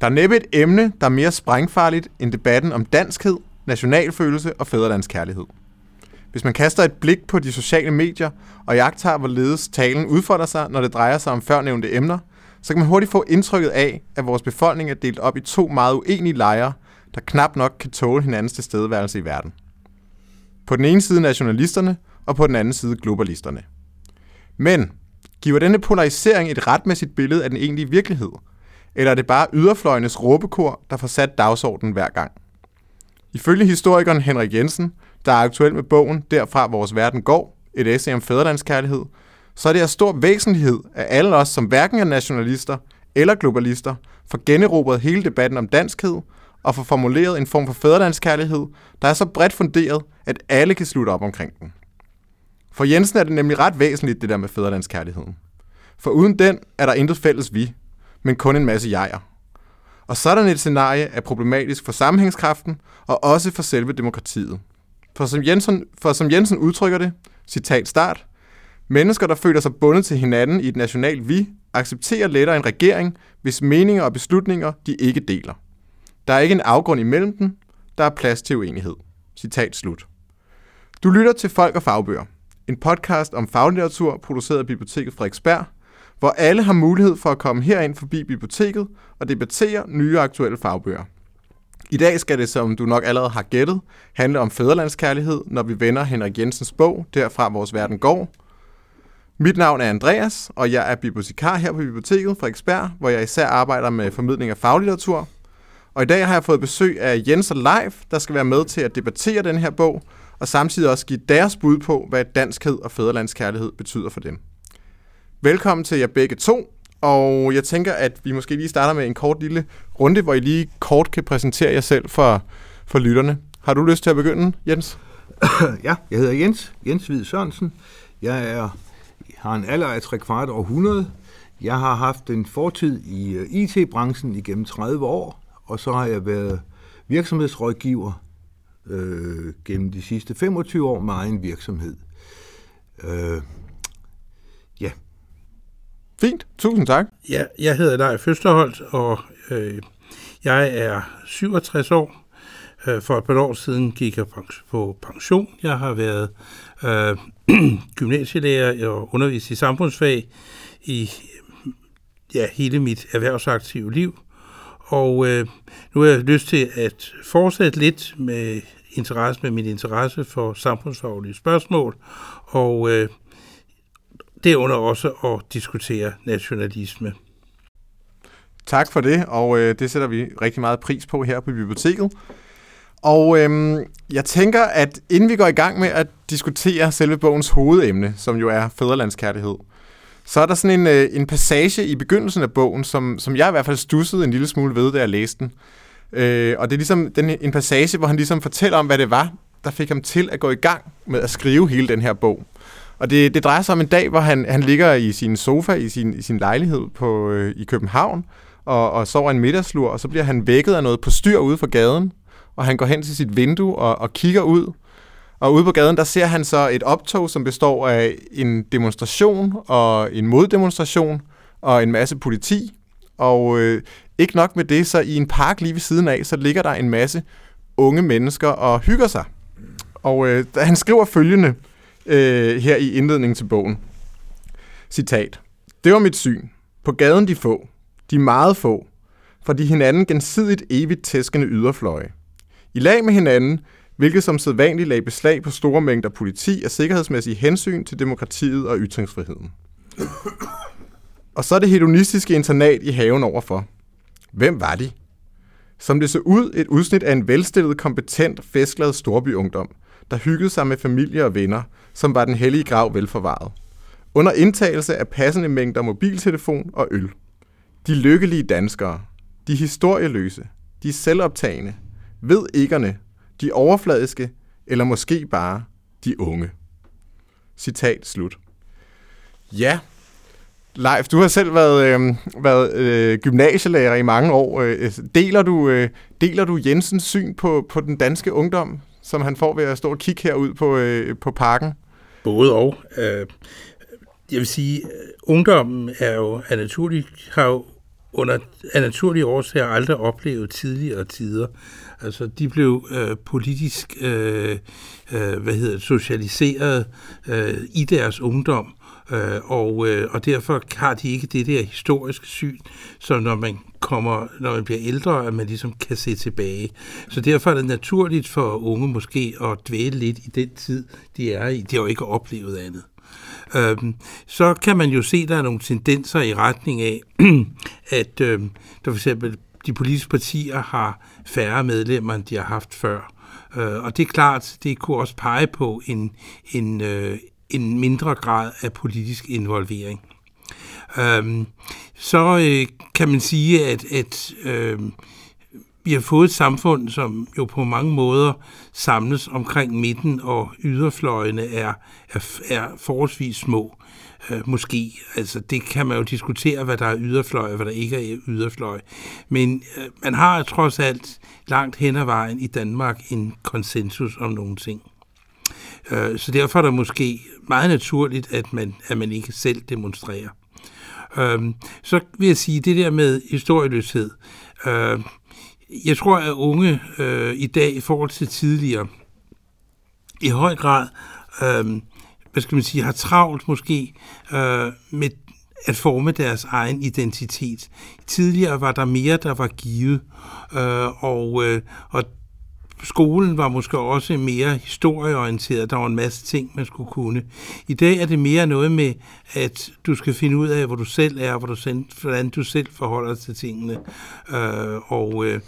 Der er næppe et emne, der er mere sprængfarligt end debatten om danskhed, nationalfølelse og fædrelandskærlighed. Hvis man kaster et blik på de sociale medier og jagter, hvorledes talen udfordrer sig, når det drejer sig om førnævnte emner, så kan man hurtigt få indtrykket af, at vores befolkning er delt op i to meget uenige lejre, der knap nok kan tåle hinandens tilstedeværelse i verden. På den ene side nationalisterne, og på den anden side globalisterne. Men giver denne polarisering et retmæssigt billede af den egentlige virkelighed? Eller er det bare yderfløjenes råbekor, der får sat dagsordenen hver gang? Ifølge historikeren Henrik Jensen, der er aktuel med bogen Derfra vores verden går, et essay om fædrelandskærlighed, så er det af stor væsentlighed, at alle os, som hverken er nationalister eller globalister, får generobret hele debatten om danskhed og får formuleret en form for fædrelandskærlighed, der er så bredt funderet, at alle kan slutte op omkring den. For Jensen er det nemlig ret væsentligt, det der med fædrelandskærligheden. For uden den er der intet fælles vi, men kun en masse jeger. Og sådan et scenarie er problematisk for sammenhængskraften og også for selve demokratiet. For som Jensen, for som Jensen udtrykker det, citat start, mennesker, der føler sig bundet til hinanden i et nationalt vi, accepterer lettere en regering, hvis meninger og beslutninger de ikke deler. Der er ikke en afgrund imellem dem, der er plads til uenighed. Citat slut. Du lytter til Folk og Fagbøger, en podcast om faglitteratur produceret af Biblioteket Frederiksberg, hvor alle har mulighed for at komme herind forbi biblioteket og debattere nye aktuelle fagbøger. I dag skal det, som du nok allerede har gættet, handle om fædrelandskærlighed, når vi vender Henrik Jensens bog, Derfra vores verden går. Mit navn er Andreas, og jeg er bibliotekar her på Biblioteket Frederiksberg, hvor jeg især arbejder med formidling af faglitteratur. Og i dag har jeg fået besøg af Jens og Leif, der skal være med til at debattere den her bog, og samtidig også give deres bud på, hvad danskhed og fædrelandskærlighed betyder for dem. Velkommen til jer begge to, og jeg tænker, at vi måske lige starter med en kort lille runde, hvor I lige kort kan præsentere jer selv for, for lytterne. Har du lyst til at begynde, Jens? ja, jeg hedder Jens, Jens Hvid Sørensen. Jeg er, har en alder af 3 kvart århundrede. Jeg har haft en fortid i øh, IT-branchen igennem 30 år, og så har jeg været virksomhedsrådgiver øh, gennem de sidste 25 år med egen virksomhed. Øh. Fint, tusind tak. Ja, jeg hedder Leif Føsterholt, og øh, jeg er 67 år. Øh, for et par år siden gik jeg på pension. Jeg har været øh, gymnasielærer og undervist i samfundsfag i ja, hele mit erhvervsaktive liv. Og øh, nu har jeg lyst til at fortsætte lidt med interesse med min interesse for samfundsfaglige spørgsmål, og øh, det under også at diskutere nationalisme. Tak for det, og øh, det sætter vi rigtig meget pris på her på biblioteket. Og øhm, jeg tænker, at inden vi går i gang med at diskutere selve bogens hovedemne, som jo er fædrelandskærlighed, så er der sådan en, øh, en passage i begyndelsen af bogen, som, som jeg i hvert fald stussede en lille smule ved, da jeg læste den. Øh, og det er ligesom den, en passage, hvor han ligesom fortæller om, hvad det var, der fik ham til at gå i gang med at skrive hele den her bog. Og det, det drejer sig om en dag, hvor han, han ligger i sin sofa i sin, i sin lejlighed på, øh, i København og, og sover en middagslur, og så bliver han vækket af noget på styr ude for gaden, og han går hen til sit vindue og, og kigger ud. Og ude på gaden, der ser han så et optog, som består af en demonstration og en moddemonstration og en masse politi. Og øh, ikke nok med det, så i en park lige ved siden af, så ligger der en masse unge mennesker og hygger sig. Og øh, han skriver følgende øh, her i indledningen til bogen. Citat. Det var mit syn. På gaden de få, de meget få, fra de hinanden gensidigt evigt tæskende yderfløje. I lag med hinanden, hvilket som sædvanligt lag beslag på store mængder politi og sikkerhedsmæssige hensyn til demokratiet og ytringsfriheden. Og så det hedonistiske internat i haven overfor. Hvem var de? Som det så ud, et udsnit af en velstillet, kompetent, festglad storbyungdom, der hyggede sig med familie og venner, som var den hellige grav velforvaret. Under indtagelse af passende mængder mobiltelefon og øl. De lykkelige danskere, de historieløse, de selvoptagende, ved ikkerne, de overfladiske, eller måske bare de unge. Citat slut. Ja, Leif, du har selv været, øh, været øh, gymnasielærer i mange år. Øh, deler, du, øh, deler du Jensens syn på, på den danske ungdom, som han får ved at stå og kigge herud på, øh, på parken? Både og. Øh, jeg vil sige, ungdommen er jo er naturlig, har jo under af naturlige årsager aldrig oplevet tidligere tider. Altså, de blev øh, politisk øh, øh, hvad hedder det, socialiseret øh, i deres ungdom, øh, og, øh, og derfor har de ikke det der historiske syn, som når man kommer, når man bliver ældre, at man ligesom kan se tilbage. Så derfor er det naturligt for unge måske at dvæle lidt i den tid, de er i. De har jo ikke oplevet andet. Øhm, så kan man jo se, at der er nogle tendenser i retning af, at øhm, der for eksempel de politiske partier har færre medlemmer, end de har haft før. Øh, og det er klart, det kunne også pege på en, en, øh, en mindre grad af politisk involvering. Øhm, så øh, kan man sige, at, at øh, vi har fået et samfund, som jo på mange måder samles omkring midten, og yderfløjene er, er, er forholdsvis små. Øh, måske. Altså, det kan man jo diskutere, hvad der er yderfløj og hvad der ikke er yderfløj. Men øh, man har trods alt langt hen ad vejen i Danmark en konsensus om nogle ting. Øh, så derfor er det måske meget naturligt, at man, at man ikke selv demonstrerer. Øh, så vil jeg sige, det der med historieløshed. Øh, jeg tror, at unge øh, i dag i forhold til tidligere i høj grad øh, hvad skal man sige, har travlt måske øh, med at forme deres egen identitet. Tidligere var der mere, der var givet, øh, og, øh, og skolen var måske også mere historieorienteret. Der var en masse ting, man skulle kunne. I dag er det mere noget med, at du skal finde ud af, hvor du selv er, hvor du selv, hvordan du selv forholder dig til tingene. Øh, og, øh,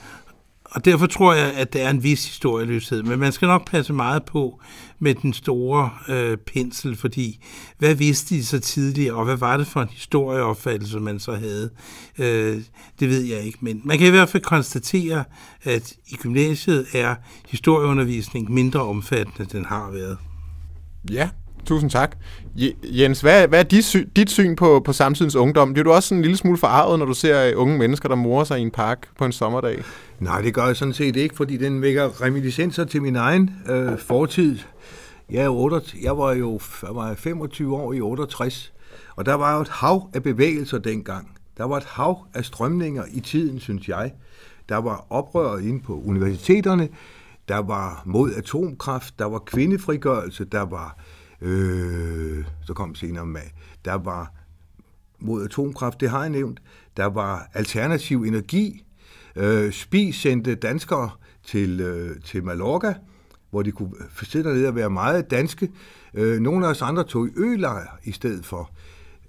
og derfor tror jeg, at der er en vis historieløshed, men man skal nok passe meget på med den store øh, pensel, fordi hvad vidste de så tidligere, og hvad var det for en historieopfattelse, man så havde? Øh, det ved jeg ikke, men man kan i hvert fald konstatere, at i gymnasiet er historieundervisning mindre omfattende, end den har været. Ja, Tusind tak. Jens, hvad, hvad er dit, sy- dit syn på, på samtidens ungdom? Bliver du også sådan en lille smule forarvet, når du ser øh, unge mennesker, der morer sig i en park på en sommerdag? Nej, det gør jeg sådan set ikke, fordi den vækker reminiscenser til min egen øh, fortid. Jeg, er 8, jeg var jo jeg var 25 år i 68, og der var jo et hav af bevægelser dengang. Der var et hav af strømninger i tiden, synes jeg. Der var oprør inde på universiteterne, der var mod atomkraft, der var kvindefrigørelse, der var Øh, Øh, så kom senere med. Der var mod atomkraft, det har jeg nævnt. Der var alternativ energi. Øh, Spis sendte danskere til, øh, til Mallorca, hvor de kunne øh, sidde dernede og være meget danske. Øh, nogle af os andre tog i ølejr i stedet for.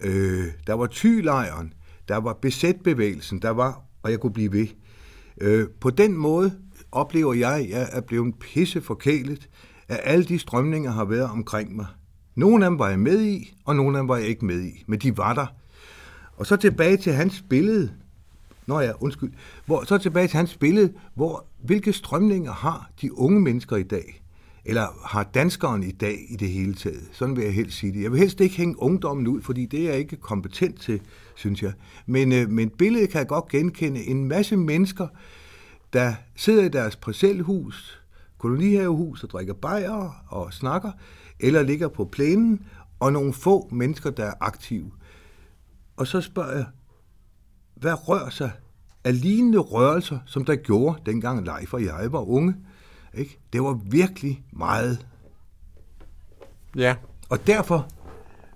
Øh, der var tylejren, der var besætbevægelsen, der var, og jeg kunne blive ved. Øh, på den måde oplever jeg, at jeg er blevet pisse forkælet, af alle de strømninger har været omkring mig. Nogle af dem var jeg med i, og nogle af dem var jeg ikke med i, men de var der. Og så tilbage til hans billede. Nå ja, undskyld. Hvor, så tilbage til hans billede, hvor, hvilke strømninger har de unge mennesker i dag? Eller har danskeren i dag i det hele taget? Sådan vil jeg helst sige det. Jeg vil helst ikke hænge ungdommen ud, fordi det er jeg ikke kompetent til, synes jeg. Men, øh, men billedet kan jeg godt genkende en masse mennesker, der sidder i deres parcelhus, kolonihavehus og drikker bajer og snakker, eller ligger på plænen, og nogle få mennesker, der er aktive. Og så spørger jeg, hvad rører sig af lignende rørelser, som der gjorde, dengang Leif og jeg var unge? Ikke? Det var virkelig meget. Ja. Og derfor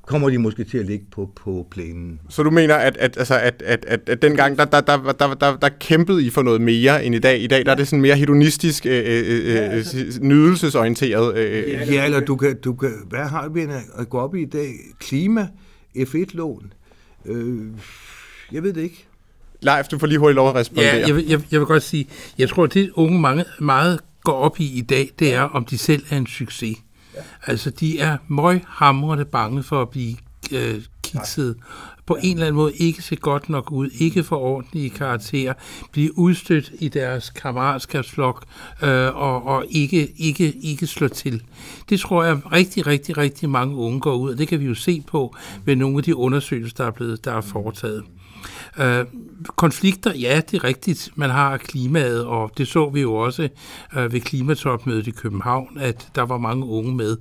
kommer de måske til at ligge på, på plænen. Så du mener, at, at, altså, at, at, at, at dengang, der, der, der, der, der, der kæmpede I for noget mere end i dag? I dag der er det sådan mere hedonistisk, øh, øh, ja, altså, nydelsesorienteret? Øh. Ja, eller du kan, du kan, hvad har vi at gå op i i dag? Klima, F1-lån, øh, jeg ved det ikke. Leif, du får lige hurtigt lov at respondere. Ja, jeg vil, jeg, jeg vil godt sige, jeg tror, at det unge mange, meget går op i i dag, det er, om de selv er en succes. Altså, de er møghamrende bange for at blive øh, kikset. På en eller anden måde ikke se godt nok ud, ikke få ordentlige karakterer, blive udstødt i deres kammeratskabsflok øh, og, og ikke, ikke, ikke slå til. Det tror jeg rigtig, rigtig, rigtig mange unge går ud, og det kan vi jo se på ved nogle af de undersøgelser, der er blevet der er foretaget. Øh, konflikter, ja, det er rigtigt. Man har klimaet, og det så vi jo også øh, ved klimatopmødet i København, at der var mange unge med.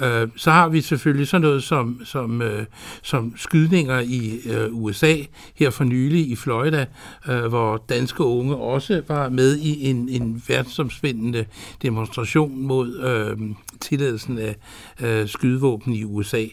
Øh, så har vi selvfølgelig sådan noget som, som, øh, som skydninger i øh, USA, her for nylig i Florida, øh, hvor danske unge også var med i en, en verdensomspændende demonstration mod øh, tilladelsen af øh, skydevåben i USA.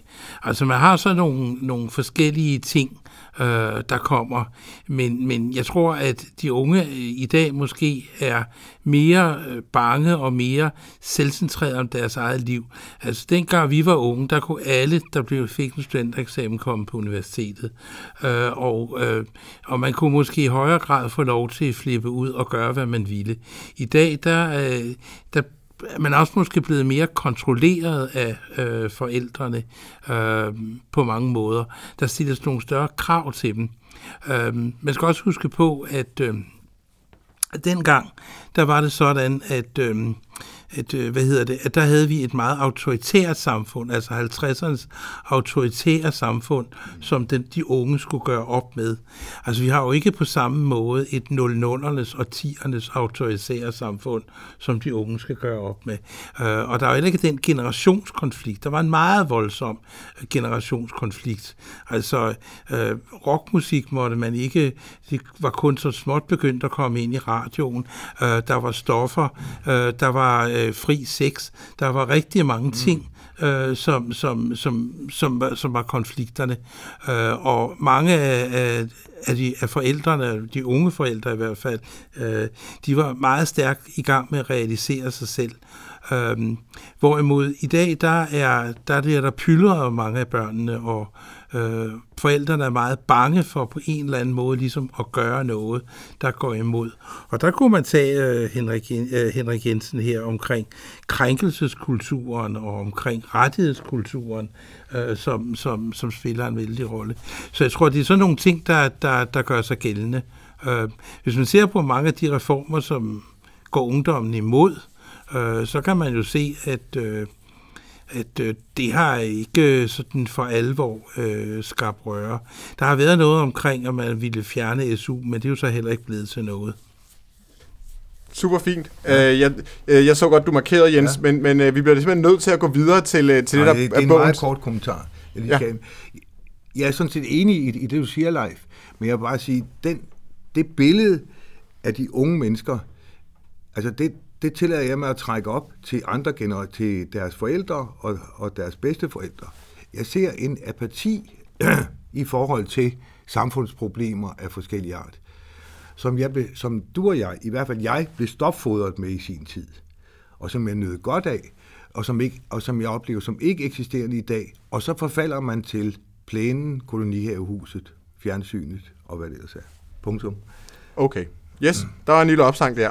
Altså man har så nogle, nogle forskellige ting, øh, der kommer. Men, men jeg tror, at de unge øh, i dag måske er mere øh, bange og mere selvcentreret om deres eget liv. Altså dengang vi var unge, der kunne alle, der blev fik en studentereksamen, komme på universitetet. Øh, og, øh, og man kunne måske i højere grad få lov til at flippe ud og gøre, hvad man ville. I dag, der, øh, der man er også måske blevet mere kontrolleret af øh, forældrene øh, på mange måder. Der stilles nogle større krav til dem. Øh, man skal også huske på, at øh, dengang, der var det sådan, at øh, et, øh, hvad hedder det, at der havde vi et meget autoritært samfund, altså 50'ernes autoritære samfund, som den, de unge skulle gøre op med. Altså vi har jo ikke på samme måde et 00'ernes og 10'ernes autoritære samfund, som de unge skal gøre op med. Øh, og der er jo ikke den generationskonflikt. Der var en meget voldsom øh, generationskonflikt. Altså øh, rockmusik måtte man ikke, det var kun så småt begyndt at komme ind i radioen. Øh, der var stoffer, øh, der var øh, fri sex. Der var rigtig mange mm. ting, øh, som, som, som, som, som var konflikterne. Øh, og mange af, af, de, af forældrene, de unge forældre i hvert fald, øh, de var meget stærkt i gang med at realisere sig selv. Øh, hvorimod i dag, der er der, er det, der pylder mange af børnene, og øh, forældrene er meget bange for på en eller anden måde ligesom at gøre noget, der går imod. Og der kunne man tage øh, Henrik, øh, Henrik Jensen her omkring krænkelseskulturen og omkring rettighedskulturen, øh, som, som, som spiller en vældig rolle. Så jeg tror, det er sådan nogle ting, der, der, der gør sig gældende. Øh, hvis man ser på mange af de reformer, som går ungdommen imod, øh, så kan man jo se, at øh, at øh, det har ikke sådan for alvor øh, skabt røre. Der har været noget omkring, at man ville fjerne SU, men det er jo så heller ikke blevet til noget. Super fint. Ja. Øh, jeg, øh, jeg så godt, du markerede, Jens, ja. men, men øh, vi bliver simpelthen nødt til at gå videre til, øh, til Nej, det, der det, det er en bogens... meget kort kommentar. Jeg, ja. Kan, jeg er sådan set enig i, i det, du siger, Leif, men jeg vil bare sige, den, det billede af de unge mennesker, altså det, det tillader jeg mig at trække op til andre generationer, til deres forældre og, og deres bedsteforældre. Jeg ser en apati i forhold til samfundsproblemer af forskellige art, som, jeg blev, som du og jeg, i hvert fald jeg, blev stopfodret med i sin tid, og som jeg nød godt af, og som, ikke, og som jeg oplever som ikke eksisterende i dag. Og så forfalder man til plænen, kolonihavehuset, fjernsynet og hvad det ellers er. Punktum. Okay. Yes, der var en lille opsang der.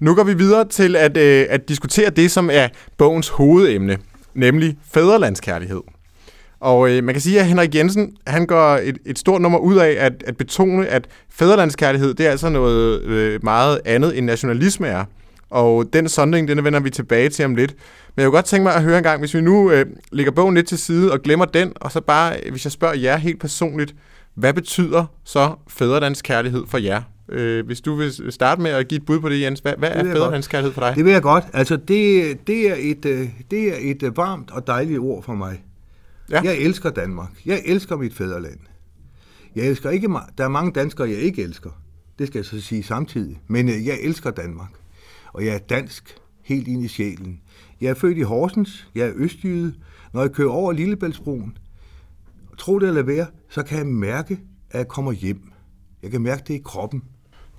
Nu går vi videre til at, øh, at diskutere det, som er bogens hovedemne, nemlig fædrelandskærlighed. Og øh, man kan sige, at Henrik Jensen han går et, et stort nummer ud af at, at betone, at fædrelandskærlighed det er altså noget øh, meget andet end nationalisme er. Og den sondring, den vender vi tilbage til om lidt. Men jeg kunne godt tænke mig at høre en gang, hvis vi nu øh, lægger bogen lidt til side og glemmer den, og så bare, hvis jeg spørger jer helt personligt, hvad betyder så fædrelandskærlighed for jer? Øh, hvis du vil starte med at give et bud på det, Jens, hvad, hvad er fædrelandskærlighed for dig? Det vil jeg godt. Altså, det, det, er et, øh, det er et øh, varmt og dejligt ord for mig. Ja. Jeg elsker Danmark. Jeg elsker mit fædreland. Jeg elsker ikke, der er mange danskere, jeg ikke elsker. Det skal jeg så sige samtidig. Men øh, jeg elsker Danmark. Og jeg er dansk helt ind i sjælen. Jeg er født i Horsens. Jeg er østjyde. Når jeg kører over Lillebæltsbroen, tro det eller være, så kan jeg mærke, at jeg kommer hjem. Jeg kan mærke det i kroppen.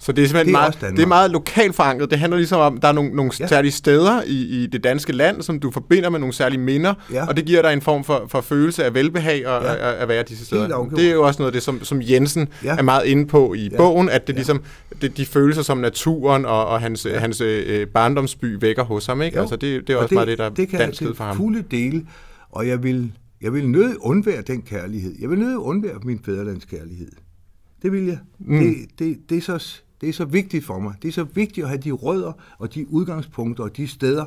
Så det er simpelthen det er meget, det er meget lokalt forankret. Det handler ligesom om, at der er nogle, nogle ja. særlige steder i, i det danske land, som du forbinder med nogle særlige minder, ja. og det giver dig en form for, for følelse af velbehag og, ja. at, at være disse steder. Det er jo også noget af det, som, som Jensen ja. er meget inde på i ja. bogen, at det ja. ligesom det, de følelser, som naturen og, og hans, ja. hans øh, barndomsby vækker hos ham. Ikke? Altså, det, det er også det, meget det, der det kan dansk for ham. fulde dele, og jeg vil, jeg vil nødt undvære den kærlighed. Jeg vil nødt undvære min fædrelandskærlighed. Det vil jeg. Mm. Det, det, det, er så, det er så vigtigt for mig. Det er så vigtigt at have de rødder og de udgangspunkter og de steder,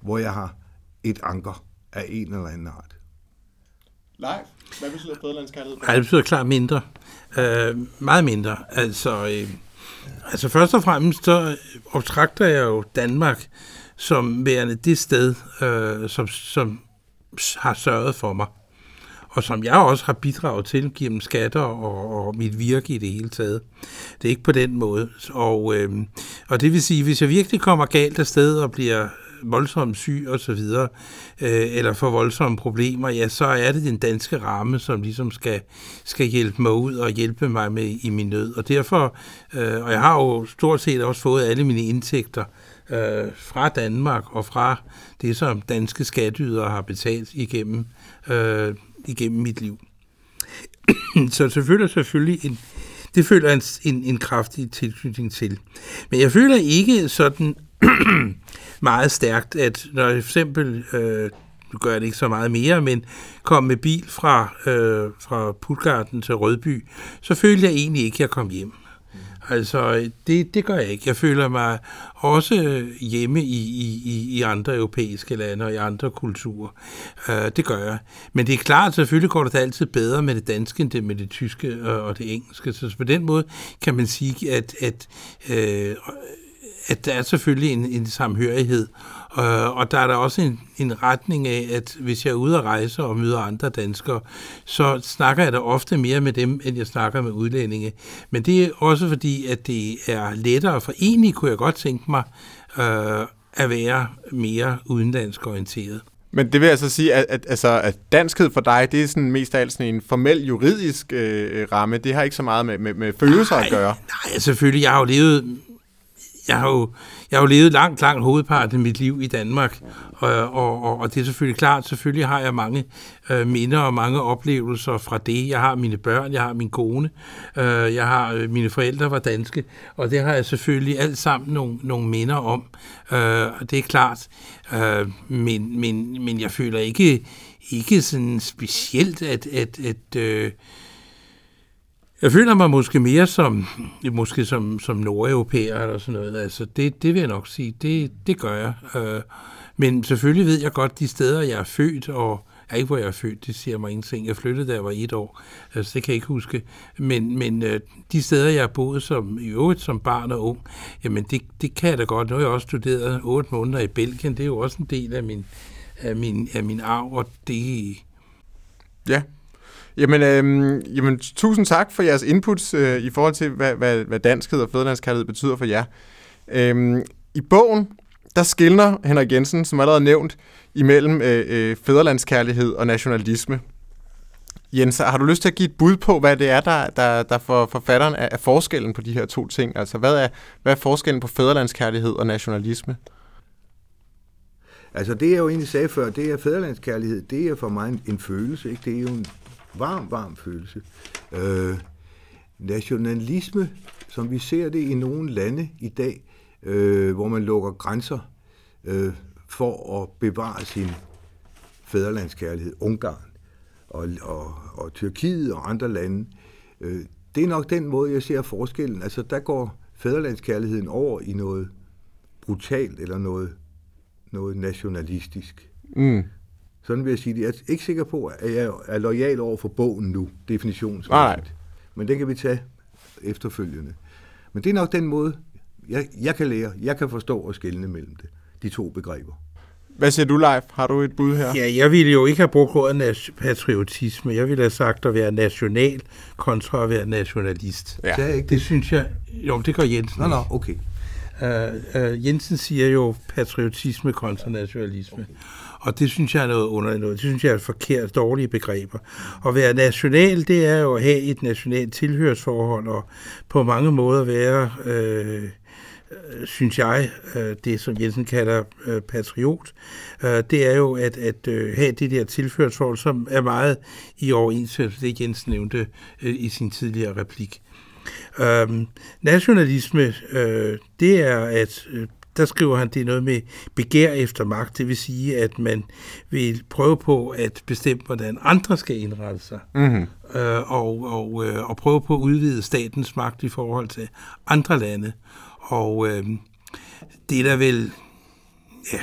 hvor jeg har et anker af en eller anden art. Live? Hvad betyder fædrelandskærlighed? Nej, det betyder klart mindre. Øh, meget mindre. Altså, øh, altså først og fremmest, så optrakter jeg jo Danmark som værende det sted, øh, som, som har sørget for mig og som jeg også har bidraget til gennem skatter og, og mit virke i det hele taget. Det er ikke på den måde. Og, øh, og det vil sige, hvis jeg virkelig kommer galt af sted og bliver voldsomt syg og så videre, øh, eller får voldsomme problemer, ja, så er det den danske ramme, som ligesom skal, skal hjælpe mig ud og hjælpe mig med i min nød. Og derfor, øh, og jeg har jo stort set også fået alle mine indtægter øh, fra Danmark og fra det, som danske skatteydere har betalt igennem øh, igennem mit liv. så selvfølgelig selvfølgelig en, det føler en, en, en kraftig tilknytning til. Men jeg føler ikke sådan meget stærkt, at når jeg for eksempel, øh, nu gør jeg det ikke så meget mere, men kom med bil fra, øh, fra Putgarden til Rødby, så følte jeg egentlig ikke, at jeg kom hjem. Altså, det, det gør jeg ikke. Jeg føler mig også hjemme i, i, i andre europæiske lande og i andre kulturer. Uh, det gør jeg. Men det er klart, selvfølgelig går det altid bedre med det danske end det med det tyske og, og det engelske. Så på den måde kan man sige, at, at, uh, at der er selvfølgelig en, en samhørighed. Øh, og der er der også en, en retning af, at hvis jeg er ude at rejse og møder andre danskere, så snakker jeg da ofte mere med dem, end jeg snakker med udlændinge. Men det er også fordi, at det er lettere, for egentlig kunne jeg godt tænke mig øh, at være mere udenlandsk orienteret. Men det vil altså sige, at, at, altså, at danskhed for dig, det er sådan mest af alt sådan en formel juridisk øh, ramme. Det har ikke så meget med, med, med følelser nej, at gøre. Nej, selvfølgelig. Jeg har jo levet jeg har jo, jeg har jo levet langt, langt hovedparten af mit liv i Danmark, og, og, og, og det er selvfølgelig klart, selvfølgelig har jeg mange øh, minder og mange oplevelser fra det. Jeg har mine børn, jeg har min kone, øh, jeg har øh, mine forældre var danske, og det har jeg selvfølgelig alt sammen nogle, nogle minder om, øh, og det er klart, øh, men, men, men jeg føler ikke, ikke sådan specielt, at, at, at øh, jeg føler mig måske mere som, måske som, som nordeuropæer eller sådan noget. Altså det, det vil jeg nok sige, det, det gør jeg. Øh, men selvfølgelig ved jeg godt, de steder, jeg er født, og er ikke hvor jeg er født, det siger mig ingenting. Jeg flyttede, da jeg var et år, altså det kan jeg ikke huske. Men, men øh, de steder, jeg har boet som, i øvrigt som barn og ung, jamen det, det kan jeg da godt. Nu har jeg også studeret otte måneder i Belgien, det er jo også en del af min, af min, af min arv, og det... Ja, Jamen, øhm, jamen, tusind tak for jeres inputs øh, i forhold til, hvad, hvad, hvad danskhed og fædrelandskærlighed betyder for jer. Øhm, I bogen, der skiller Henrik Jensen, som allerede nævnt, imellem øh, øh, fædrelandskærlighed og nationalisme. Jens, har du lyst til at give et bud på, hvad det er, der, der, der for forfatteren er, er forskellen på de her to ting? Altså, hvad er, hvad er forskellen på fædrelandskærlighed og nationalisme? Altså, det jeg jo egentlig sagde før, det er fædrelandskærlighed, det er for mig en, en følelse, ikke? Det er jo en varm, varm følelse. Øh, nationalisme, som vi ser det i nogle lande i dag, øh, hvor man lukker grænser øh, for at bevare sin fædrelandskærlighed, Ungarn og, og, og Tyrkiet og andre lande, øh, det er nok den måde, jeg ser forskellen. Altså, der går fædrelandskærligheden over i noget brutalt eller noget, noget nationalistisk. Mm. Sådan vil jeg sige det. Jeg er ikke sikker på, at jeg er lojal over for bogen nu, definitionsmæssigt. Nej. Men det kan vi tage efterfølgende. Men det er nok den måde, jeg, jeg kan lære, jeg kan forstå og skelne mellem det, de to begreber. Hvad siger du, Leif? Har du et bud her? Ja, jeg ville jo ikke have brugt ordet patriotisme. Jeg ville have sagt at være national kontra at være nationalist. Ja. Det, ikke det synes jeg... Jo, det gør Jensen. Nå, nå, okay. Uh, uh, Jensen siger jo patriotisme kontra nationalisme. Okay. Og det synes jeg er noget underligt noget. Det synes jeg er forkert, dårlige begreber. At være national, det er jo at have et nationalt tilhørsforhold, og på mange måder være, øh, synes jeg, øh, det som Jensen kalder øh, patriot, øh, det er jo at, at øh, have det der tilhørsforhold, som er meget i overensstemmelse det Jensen nævnte øh, i sin tidligere replik. Øhm, nationalisme, øh, det er at øh, der skriver han, det er noget med begær efter magt, det vil sige, at man vil prøve på at bestemme, hvordan andre skal indrette sig, mm-hmm. øh, og, og, øh, og prøve på at udvide statens magt i forhold til andre lande. Og øh, det er der vel, ja,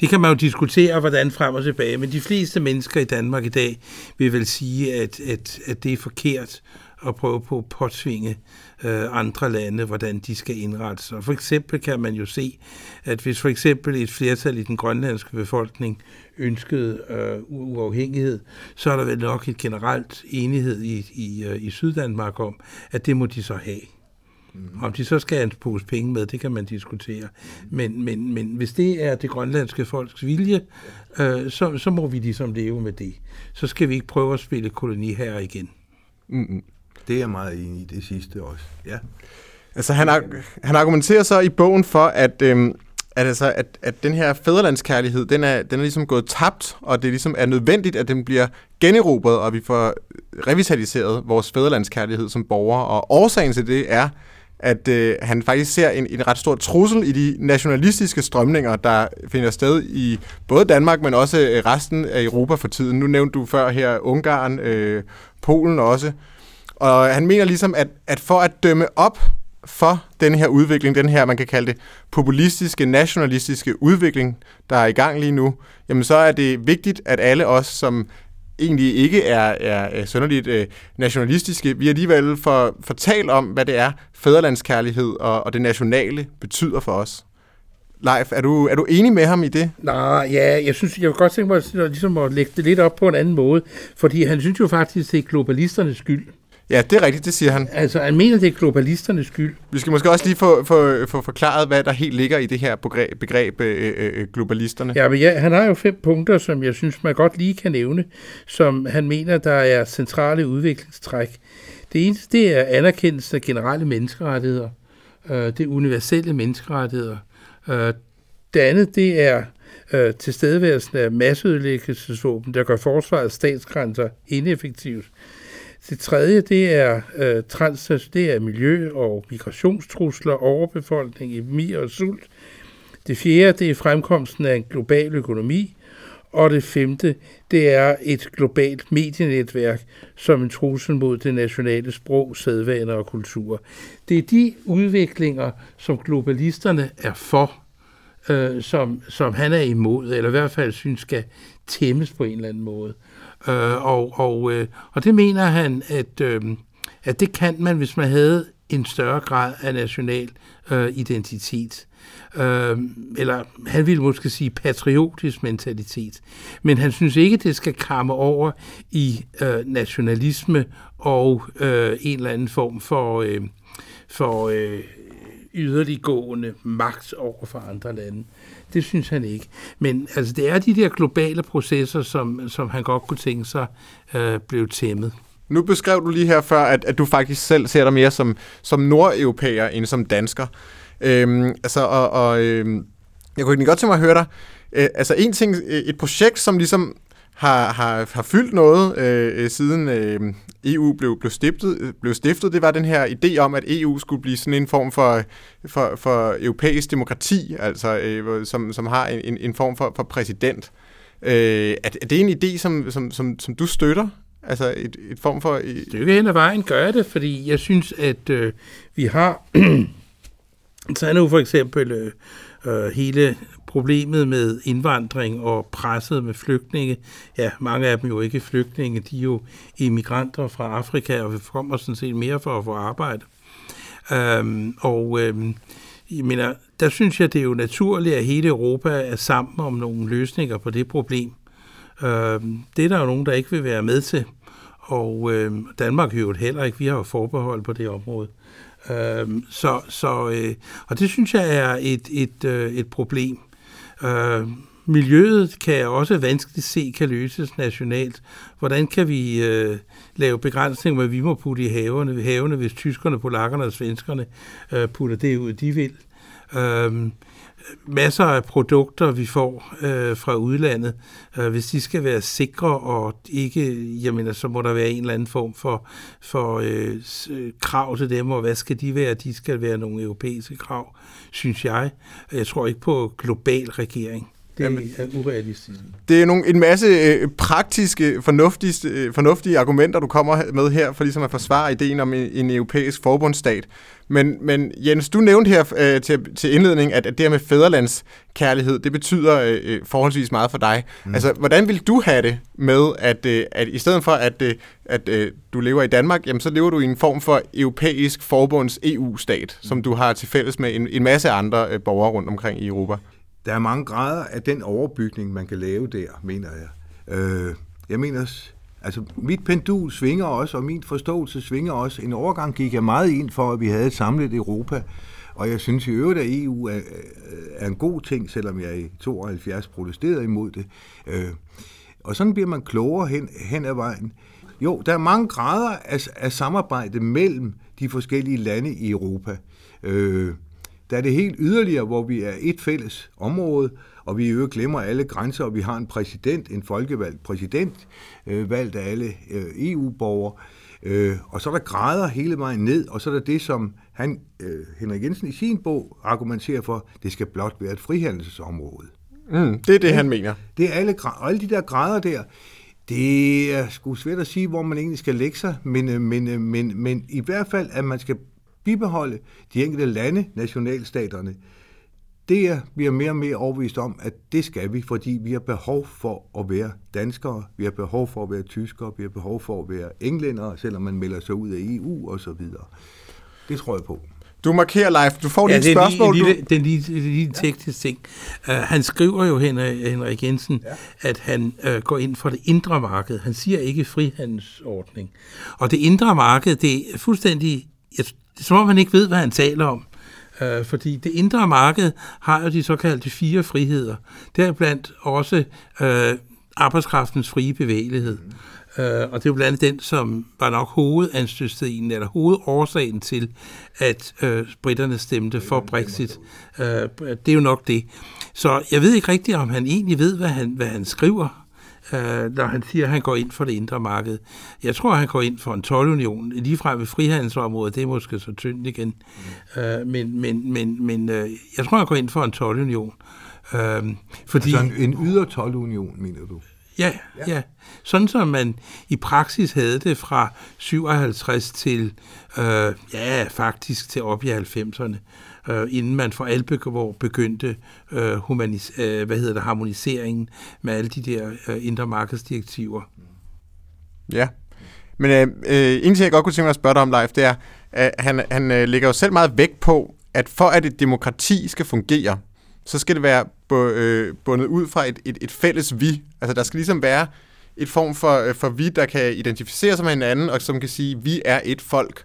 det kan man jo diskutere, hvordan frem og tilbage, men de fleste mennesker i Danmark i dag vil vel sige, at, at, at det er forkert at prøve på at påtvinge øh, andre lande, hvordan de skal indrette sig. For eksempel kan man jo se, at hvis for eksempel et flertal i den grønlandske befolkning ønskede øh, uafhængighed, så er der vel nok et generelt enighed i, i, øh, i Syddanmark om, at det må de så have. Mm. Om de så skal have en pose penge med, det kan man diskutere. Men, men, men hvis det er det grønlandske folks vilje, øh, så, så må vi ligesom leve med det. Så skal vi ikke prøve at spille koloni her igen. Mm-hmm. Det er jeg meget enig i, det sidste også. Ja. Altså, han, han argumenterer så i bogen for, at, øhm, at, altså, at, at den her fædrelandskærlighed, den er, den er ligesom gået tabt, og det ligesom er nødvendigt, at den bliver generobret, og vi får revitaliseret vores fædrelandskærlighed som borgere. Og årsagen til det er, at øh, han faktisk ser en, en ret stor trussel i de nationalistiske strømninger, der finder sted i både Danmark, men også øh, resten af Europa for tiden. Nu nævnte du før her Ungarn, øh, Polen også. Og han mener ligesom, at, at for at dømme op for den her udvikling, den her, man kan kalde det, populistiske, nationalistiske udvikling, der er i gang lige nu, jamen så er det vigtigt, at alle os, som egentlig ikke er, er, er sønderligt øh, nationalistiske, vi alligevel får fortalt om, hvad det er, fædrelandskærlighed og, og det nationale betyder for os. Leif, er du, er du enig med ham i det? Nej, ja, jeg synes, jeg vil godt tænke mig at, ligesom at lægge det lidt op på en anden måde, fordi han synes jo faktisk, det er globalisternes skyld, Ja, det er rigtigt, det siger han. Altså, han mener, det er globalisternes skyld. Vi skal måske også lige få, få, få forklaret, hvad der helt ligger i det her begreb, begreb øh, øh, globalisterne. Ja, men ja, han har jo fem punkter, som jeg synes, man godt lige kan nævne, som han mener, der er centrale udviklingstræk. Det eneste, det er anerkendelse af generelle menneskerettigheder. Øh, det er universelle menneskerettigheder. Øh, det andet, det er øh, tilstedeværelsen af masseødelæggelsesvåben, der gør forsvarets statsgrænser ineffektivt. Det tredje, det er, øh, trans, det er miljø- og migrationstrusler, overbefolkning, epidemi og sult. Det fjerde, det er fremkomsten af en global økonomi. Og det femte, det er et globalt medienetværk som en trussel mod det nationale sprog, sædvaner og kultur. Det er de udviklinger, som globalisterne er for, øh, som, som han er imod, eller i hvert fald synes skal tæmmes på en eller anden måde. Øh, og, og, øh, og det mener han, at, øh, at det kan man, hvis man havde en større grad af national øh, identitet. Øh, eller han ville måske sige patriotisk mentalitet. Men han synes ikke, det skal kramme over i øh, nationalisme og øh, en eller anden form for, øh, for øh, yderliggående magt over for andre lande. Det synes han ikke. Men altså, det er de der globale processer, som, som han godt kunne tænke sig øh, blev tæmmet. Nu beskrev du lige her før, at, at du faktisk selv ser dig mere som, som nordeuropæer end som dansker. Øhm, altså, og, og øhm, jeg kunne egentlig godt tænke mig at høre dig. Øh, altså en ting, et projekt, som ligesom har, har, har fyldt noget øh, øh siden øh, EU blev, blev, stiftet, blev stiftet, det var den her idé om, at EU skulle blive sådan en form for, for, for europæisk demokrati, altså øh, som, som har en, en form for, for præsident. Øh, er, er det en idé, som, som, som, som du støtter? Altså et, et form for... Øh, et... Stykke hen ad vejen gør det, fordi jeg synes, at øh, vi har... så er nu for eksempel øh, øh, hele problemet med indvandring og presset med flygtninge. Ja, mange af dem jo ikke flygtninge, de er jo immigranter fra Afrika, og vi kommer sådan set mere for at få arbejde. Øhm, og øhm, jeg mener, der synes jeg, det er jo naturligt, at hele Europa er sammen om nogle løsninger på det problem. Øhm, det er der jo nogen, der ikke vil være med til. Og øhm, Danmark jo heller ikke. Vi har jo forbehold på det område. Øhm, så, så, øh, og det synes jeg er et, et, øh, et problem. Øh, miljøet kan jeg også vanskeligt se kan løses nationalt. Hvordan kan vi øh, lave begrænsninger, hvad vi må putte i haverne, havene, hvis tyskerne, polakkerne og svenskerne øh, putter det ud, de vil. Øh, masser af produkter, vi får øh, fra udlandet, øh, hvis de skal være sikre og ikke, jeg mener, så må der være en eller anden form for, for øh, øh, krav til dem, og hvad skal de være? De skal være nogle europæiske krav, synes jeg. Jeg tror ikke på global regering. Det Jamen, er urealistisk. Det er nogle, en masse øh, praktiske, fornuftige, øh, fornuftige argumenter, du kommer med her, for ligesom at forsvare ideen om en, en europæisk forbundsstat. Men, men Jens, du nævnte her øh, til, til indledning, at, at det her med fæderlandskærlighed, det betyder øh, øh, forholdsvis meget for dig. Mm. Altså, hvordan vil du have det med, at, øh, at i stedet for, at, øh, at øh, du lever i Danmark, jamen, så lever du i en form for europæisk forbunds EU-stat, mm. som du har til fælles med en, en masse andre øh, borgere rundt omkring i Europa? Der er mange grader af den overbygning, man kan lave der, mener jeg. Øh, jeg mener, altså mit pendul svinger også, og min forståelse svinger også. En overgang gik jeg meget ind for, at vi havde et samlet Europa, og jeg synes i øvrigt, at EU er, er en god ting, selvom jeg i 72 protesterede imod det. Øh, og sådan bliver man klogere hen, hen ad vejen. Jo, der er mange grader af, af samarbejde mellem de forskellige lande i Europa. Øh, der er det helt yderligere, hvor vi er et fælles område, og vi jo glemmer alle grænser, og vi har en præsident, en folkevalgt præsident, øh, valgt af alle øh, EU-borgere. Øh, og så er der grader hele vejen ned, og så er der det, som han, øh, Henrik Jensen i sin bog argumenterer for, det skal blot være et frihandelsområde. Mm, det er det, han mener. Det er alle, og alle de der grader der, det er sgu svært at sige, hvor man egentlig skal lægge sig, men, øh, men, øh, men, men i hvert fald, at man skal bibeholde de enkelte lande, nationalstaterne, det er, vi er mere og mere overbevist om, at det skal vi, fordi vi har behov for at være danskere, vi har behov for at være tyskere, vi har behov for at være englændere, selvom man melder sig ud af EU og så videre. Det tror jeg på. Du markerer live. Du får lige ja, et spørgsmål. Lige, du... Det er lige, lige teknisk ting. Uh, han skriver jo, Henrik Jensen, ja. at han uh, går ind for det indre marked. Han siger ikke frihandelsordning. Og det indre marked, det er fuldstændig det er som om, han ikke ved, hvad han taler om. Øh, fordi det indre marked har jo de såkaldte fire friheder. Deriblandt også øh, arbejdskraftens frie bevægelighed. Øh, og det er jo blandt andet den, som var nok hovedanstødstenen, eller hovedårsagen til, at øh, britterne stemte for Brexit. Øh, det er jo nok det. Så jeg ved ikke rigtigt, om han egentlig ved, hvad han, hvad han skriver øh, når han siger, at han går ind for det indre marked. Jeg tror, han går ind for en tolvunion. Ligefrem ved frihandelsområdet, det er måske så tyndt igen. Mm. Øh, men men, men, men øh, jeg tror, han går ind for en tolvunion. Øh, fordi, altså en, en yder tolvunion, mener du? Ja, ja, ja. Sådan som man i praksis havde det fra 57 til, øh, ja, faktisk til op i 90'erne øh, inden man for alvor begyndte øh, humanis, øh, hvad hedder det, harmoniseringen med alle de der øh, indre markedsdirektiver. Ja, men øh, øh, en ting, jeg godt kunne tænke mig at spørge dig om, Leif, det er, at han, han øh, lægger jo selv meget vægt på, at for at et demokrati skal fungere, så skal det være øh, bundet ud fra et, et, et fælles vi. Altså der skal ligesom være et form for, øh, for vi, der kan identificere sig med hinanden, og som kan sige, vi er et folk.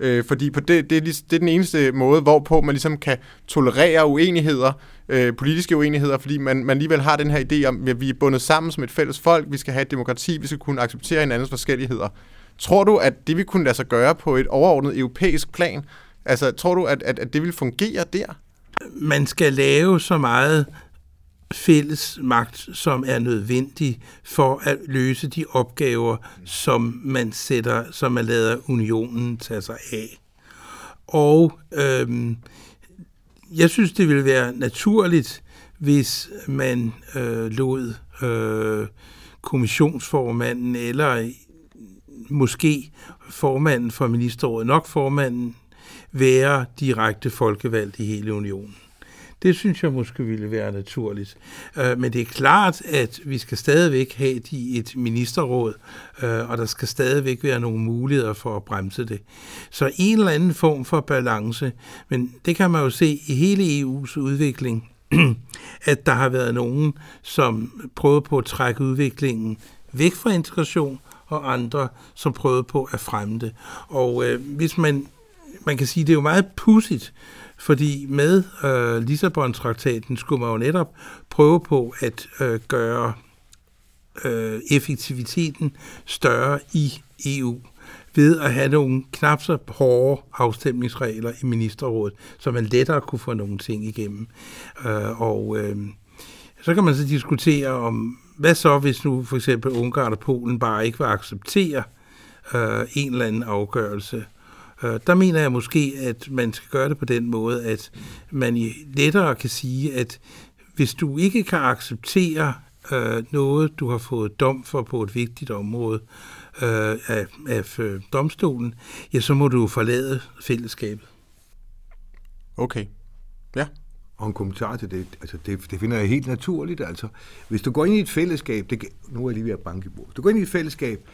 Øh, fordi på det, det, er, det er den eneste måde, hvorpå man ligesom kan tolerere uenigheder, øh, politiske uenigheder, fordi man, man alligevel har den her idé om, at vi er bundet sammen som et fælles folk, vi skal have et demokrati, vi skal kunne acceptere hinandens forskelligheder. Tror du, at det vi kunne lade sig gøre på et overordnet europæisk plan? Altså, tror du, at, at, at det vil fungere der? Man skal lave så meget fælles magt, som er nødvendig for at løse de opgaver, som man sætter, som man lader unionen tage sig af. Og øhm, jeg synes, det ville være naturligt, hvis man øh, lod øh, kommissionsformanden eller måske formanden for ministerrådet, nok formanden, være direkte folkevalgt i hele unionen. Det synes jeg måske ville være naturligt. Øh, men det er klart, at vi skal stadigvæk have de et ministerråd, øh, og der skal stadigvæk være nogle muligheder for at bremse det. Så en eller anden form for balance, men det kan man jo se i hele EU's udvikling, at der har været nogen, som prøvede på at trække udviklingen væk fra integration, og andre, som prøvede på at fremme det. Og øh, hvis man, man kan sige, det er jo meget pudsigt, fordi med øh, Lissabon-traktaten skulle man jo netop prøve på at øh, gøre øh, effektiviteten større i EU ved at have nogle knap så hårde afstemningsregler i ministerrådet, så man lettere kunne få nogle ting igennem. Øh, og øh, så kan man så diskutere om, hvad så hvis nu for eksempel Ungarn og Polen bare ikke vil acceptere øh, en eller anden afgørelse Øh, der mener jeg måske, at man skal gøre det på den måde, at man lettere kan sige, at hvis du ikke kan acceptere øh, noget, du har fået dom for på et vigtigt område øh, af, af øh, domstolen, ja, så må du forlade fællesskabet. Okay. Ja. Og en kommentar til det, altså det, det finder jeg helt naturligt. Altså, hvis du går ind i et fællesskab, det, nu er jeg lige ved at banke i bord. Du går ind i et fællesskab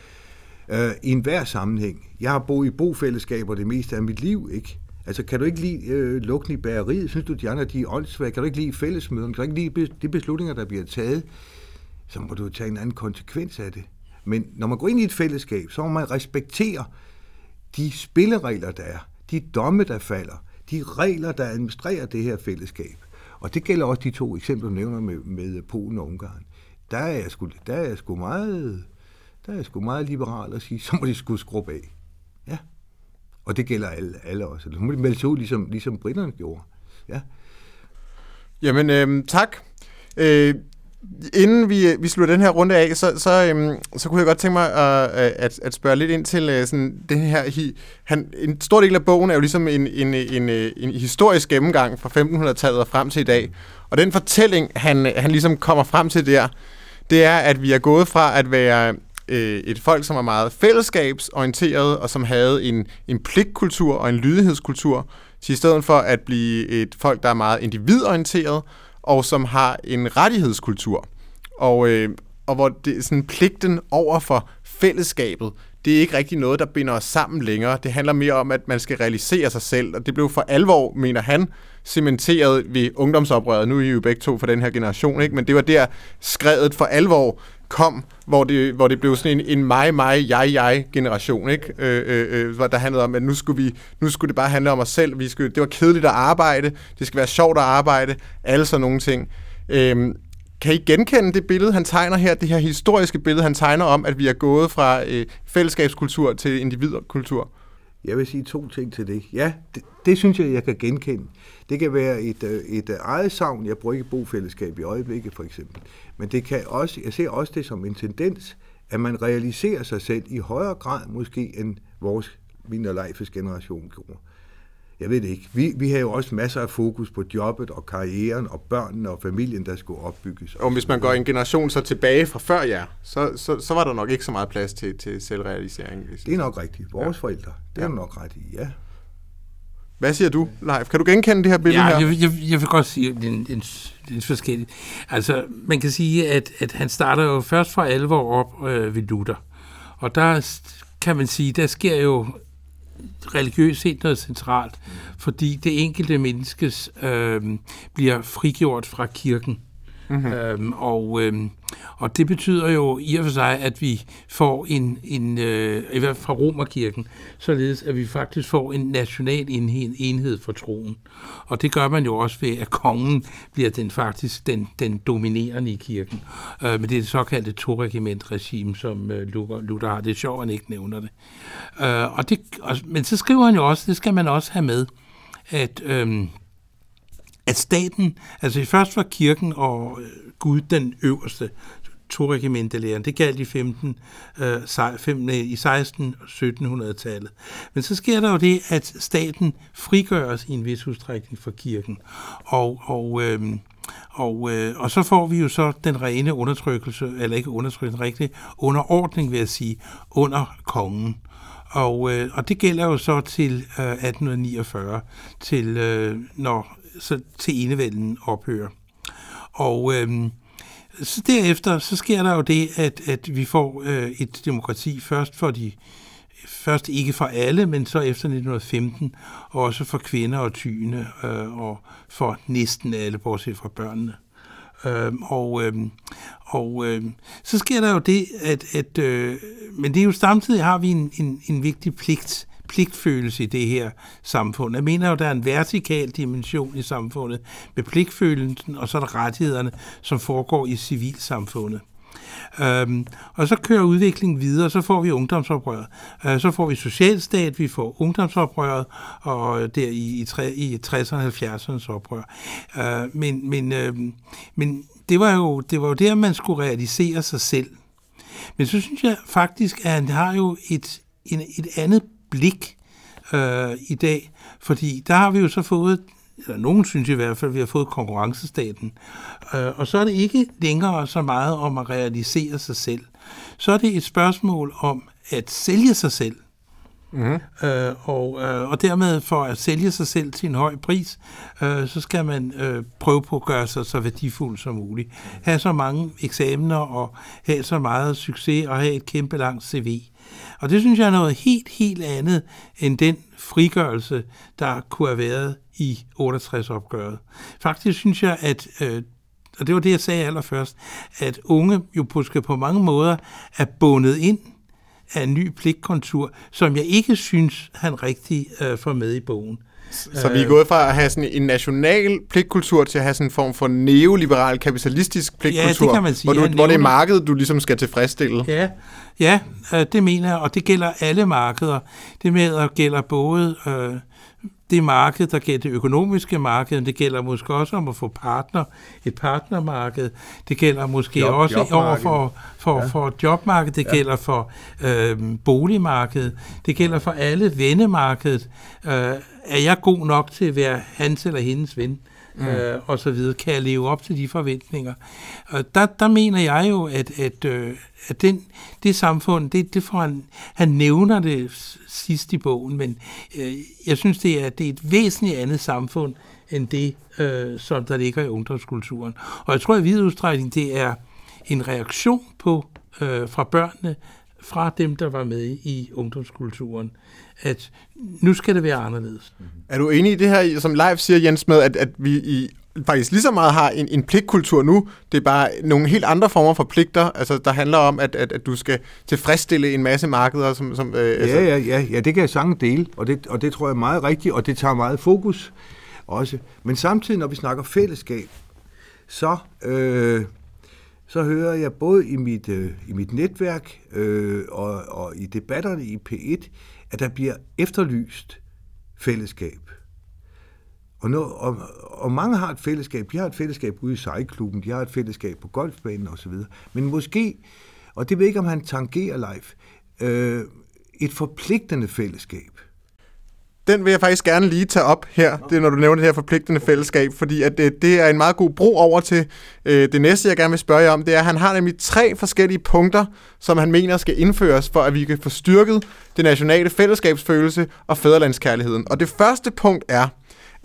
øh, i enhver sammenhæng. Jeg har boet i bofællesskaber det meste af mit liv, ikke? Altså, kan du ikke lide øh, lukken i bageriet? Synes du, de andre de er åndssvage? Kan du ikke lide fællesmøderne? Kan du ikke lide de beslutninger, der bliver taget? Så må du tage en anden konsekvens af det. Men når man går ind i et fællesskab, så må man respektere de spilleregler, der er. De domme, der falder. De regler, der administrerer det her fællesskab. Og det gælder også de to eksempler, du nævner med, med Polen og Ungarn. Der er jeg sgu, der er jeg sgu meget, der er jeg sgu meget liberal at sige, så må de skulle skrubbe af. Ja. Og det gælder alle, alle også. Så må de melde sig ud, ligesom, ligesom britterne gjorde. Ja. Jamen, øh, tak. Øh, inden vi, øh, vi slutter den her runde af, så, så, øhm, så kunne jeg godt tænke mig at, at, at spørge lidt ind til øh, sådan, den her... Hi, han, en stor del af bogen er jo ligesom en, en, en, en historisk gennemgang fra 1500-tallet og frem til i dag. Og den fortælling, han, han ligesom kommer frem til der, det er, at vi er gået fra at være øh, et folk, som er meget fællesskabsorienteret, og som havde en, en pligtkultur og en lydighedskultur, til i stedet for at blive et folk, der er meget individorienteret, og som har en rettighedskultur. Og, øh, og hvor det, sådan, pligten over for fællesskabet, det er ikke rigtig noget, der binder os sammen længere. Det handler mere om, at man skal realisere sig selv, og det blev for alvor, mener han, cementeret ved ungdomsoprøret. Nu er I jo begge to for den her generation, ikke? men det var der skrevet for alvor kom, hvor det, hvor det blev sådan en, en mig, mig, jeg, jeg generation, ikke? Øh, øh, øh, der handlede om, at nu skulle, vi, nu skulle det bare handle om os selv. Vi skulle, det var kedeligt at arbejde, det skal være sjovt at arbejde, alle sådan nogle ting. Øh, kan I genkende det billede, han tegner her, det her historiske billede, han tegner om, at vi er gået fra øh, fællesskabskultur til individkultur? Jeg vil sige to ting til det. Ja, det, det synes jeg, jeg kan genkende. Det kan være et, øh, et øh, eget savn. Jeg bruger ikke bofællesskab i øjeblikket, for eksempel. Men det kan også, jeg ser også det som en tendens, at man realiserer sig selv i højere grad måske end vores, min og Leifes generation gjorde. Jeg ved det ikke. Vi, vi har jo også masser af fokus på jobbet og karrieren og børnene og familien, der skulle opbygges. Og hvis man går en generation så tilbage fra før jer, så, så, så var der nok ikke så meget plads til, til selvrealisering. Hvis det er nok rigtigt. Vores ja. forældre, det er ja. nok ret i, ja. Hvad siger du, Leif? Kan du genkende det her billede ja, her? Jeg, jeg, jeg vil godt sige, at det er en, en. Altså, man kan sige, at, at han starter jo først for alvor op øh, ved Luther. Og der kan man sige, der sker jo religiøst set noget centralt, fordi det enkelte menneskes øh, bliver frigjort fra kirken. Mm-hmm. Øhm, og, øhm, og det betyder jo i og for sig, at vi får en, en øh, i hvert fald fra Romerkirken, således at vi faktisk får en national enhed, enhed for troen. Og det gør man jo også ved, at kongen bliver den faktisk den, den dominerende i kirken. Øh, men det er det såkaldte to-regiment-regime, som øh, Luther, Luther har. Det er sjovt, at han ikke nævner det. Øh, og det og, men så skriver han jo også, det skal man også have med, at... Øh, at staten, altså først var kirken og øh, Gud den øverste, toregimentelæren. Det galt i 15, øh, 15 i 16 og 1700-tallet. Men så sker der jo det, at staten frigøres i en vis udstrækning fra kirken. Og, og, øh, og, øh, og så får vi jo så den rene undertrykkelse, eller ikke undertrykkelse, rigtig underordning, vil jeg sige, under kongen. Og, øh, og det gælder jo så til øh, 1849, til øh, når så til enevælden ophører. Og øh, så derefter, så sker der jo det, at, at vi får øh, et demokrati først for de først ikke for alle, men så efter 1915 også for kvinder og tyne øh, og for næsten alle, bortset fra børnene. Øh, og øh, og øh, så sker der jo det, at, at øh, men det er jo samtidig har vi en, en, en vigtig pligt pligtfølelse i det her samfund. Jeg mener jo, der er en vertikal dimension i samfundet med pligtfølelsen, og så er der rettighederne, som foregår i civilsamfundet. Øhm, og så kører udviklingen videre, så får vi ungdomsoprøret. Øh, så får vi socialstat, vi får ungdomsoprøret, og der i, i, i 60'erne og 70'ernes oprør. Øh, men, men, øh, men det var, jo, det var jo der, man skulle realisere sig selv. Men så synes jeg faktisk, at han har jo et, en, et andet blik øh, i dag, fordi der har vi jo så fået eller nogen synes i hvert fald, at vi har fået konkurrencestaten. Øh, og så er det ikke længere så meget om at realisere sig selv. Så er det et spørgsmål om at sælge sig selv. Mm-hmm. Øh, og, øh, og dermed for at sælge sig selv til en høj pris, øh, så skal man øh, prøve på at gøre sig så værdifuld som muligt. Have så mange eksamener og have så meget succes og have et kæmpe langt CV. Og det synes jeg er noget helt, helt andet end den frigørelse, der kunne have været i 68-opgøret. Faktisk synes jeg, at øh, og det var det, jeg sagde allerførst, at unge jo på, på mange måder er bundet ind af en ny pligtkontur, som jeg ikke synes, han rigtig øh, får med i bogen. Så vi er gået fra at have sådan en national pligtkultur til at have sådan en form for neoliberal kapitalistisk pligtkultur, ja, det kan man sige. hvor, du, Ja, hvor det er markedet, du ligesom skal tilfredsstille. Ja, ja øh, det mener jeg, og det gælder alle markeder. Det med gælder både øh, det marked, der gælder det økonomiske marked, det gælder måske også om at få partner, et partnermarked. Det gælder måske Job- også over for, for, ja. for jobmarkedet, det ja. gælder for øh, boligmarkedet, det gælder for alle vennemarkedet. Øh, er jeg god nok til at være hans eller hendes ven? Mm. Øh, og så videre. Kan jeg leve op til de forventninger? Og der, der mener jeg jo, at, at, øh, at den, det samfund, det, det får han, han nævner det sidst i bogen, men øh, jeg synes, det er, det er et væsentligt andet samfund, end det, øh, som der ligger i ungdomskulturen. Og jeg tror i vid udstrækning, det er en reaktion på øh, fra børnene, fra dem, der var med i ungdomskulturen, at nu skal det være anderledes. Er du enig i det her, som Leif siger, Jens, med, at, at vi i, faktisk lige så meget har en, en pligtkultur nu? Det er bare nogle helt andre former for pligter, altså der handler om, at, at, at du skal tilfredsstille en masse markeder, som... som øh, altså, Ja, ja, ja, ja, det kan jeg sagtens dele, og det, og det tror jeg er meget rigtigt, og det tager meget fokus også. Men samtidig, når vi snakker fællesskab, så, øh, så hører jeg både i mit, øh, i mit netværk øh, og, og i debatterne i P1, at der bliver efterlyst fællesskab. Og, nu, og, og mange har et fællesskab. De har et fællesskab ude i sejklubben, de har et fællesskab på golfbanen osv. Men måske, og det ved jeg ikke, om han tangerer live, øh, et forpligtende fællesskab. Den vil jeg faktisk gerne lige tage op her, det når du nævner det her forpligtende fællesskab, fordi at det, det er en meget god bro over til øh, det næste, jeg gerne vil spørge jer om. Det er, at han har nemlig tre forskellige punkter, som han mener skal indføres, for at vi kan få styrket det nationale fællesskabsfølelse og fædrelandskærligheden. Og det første punkt er,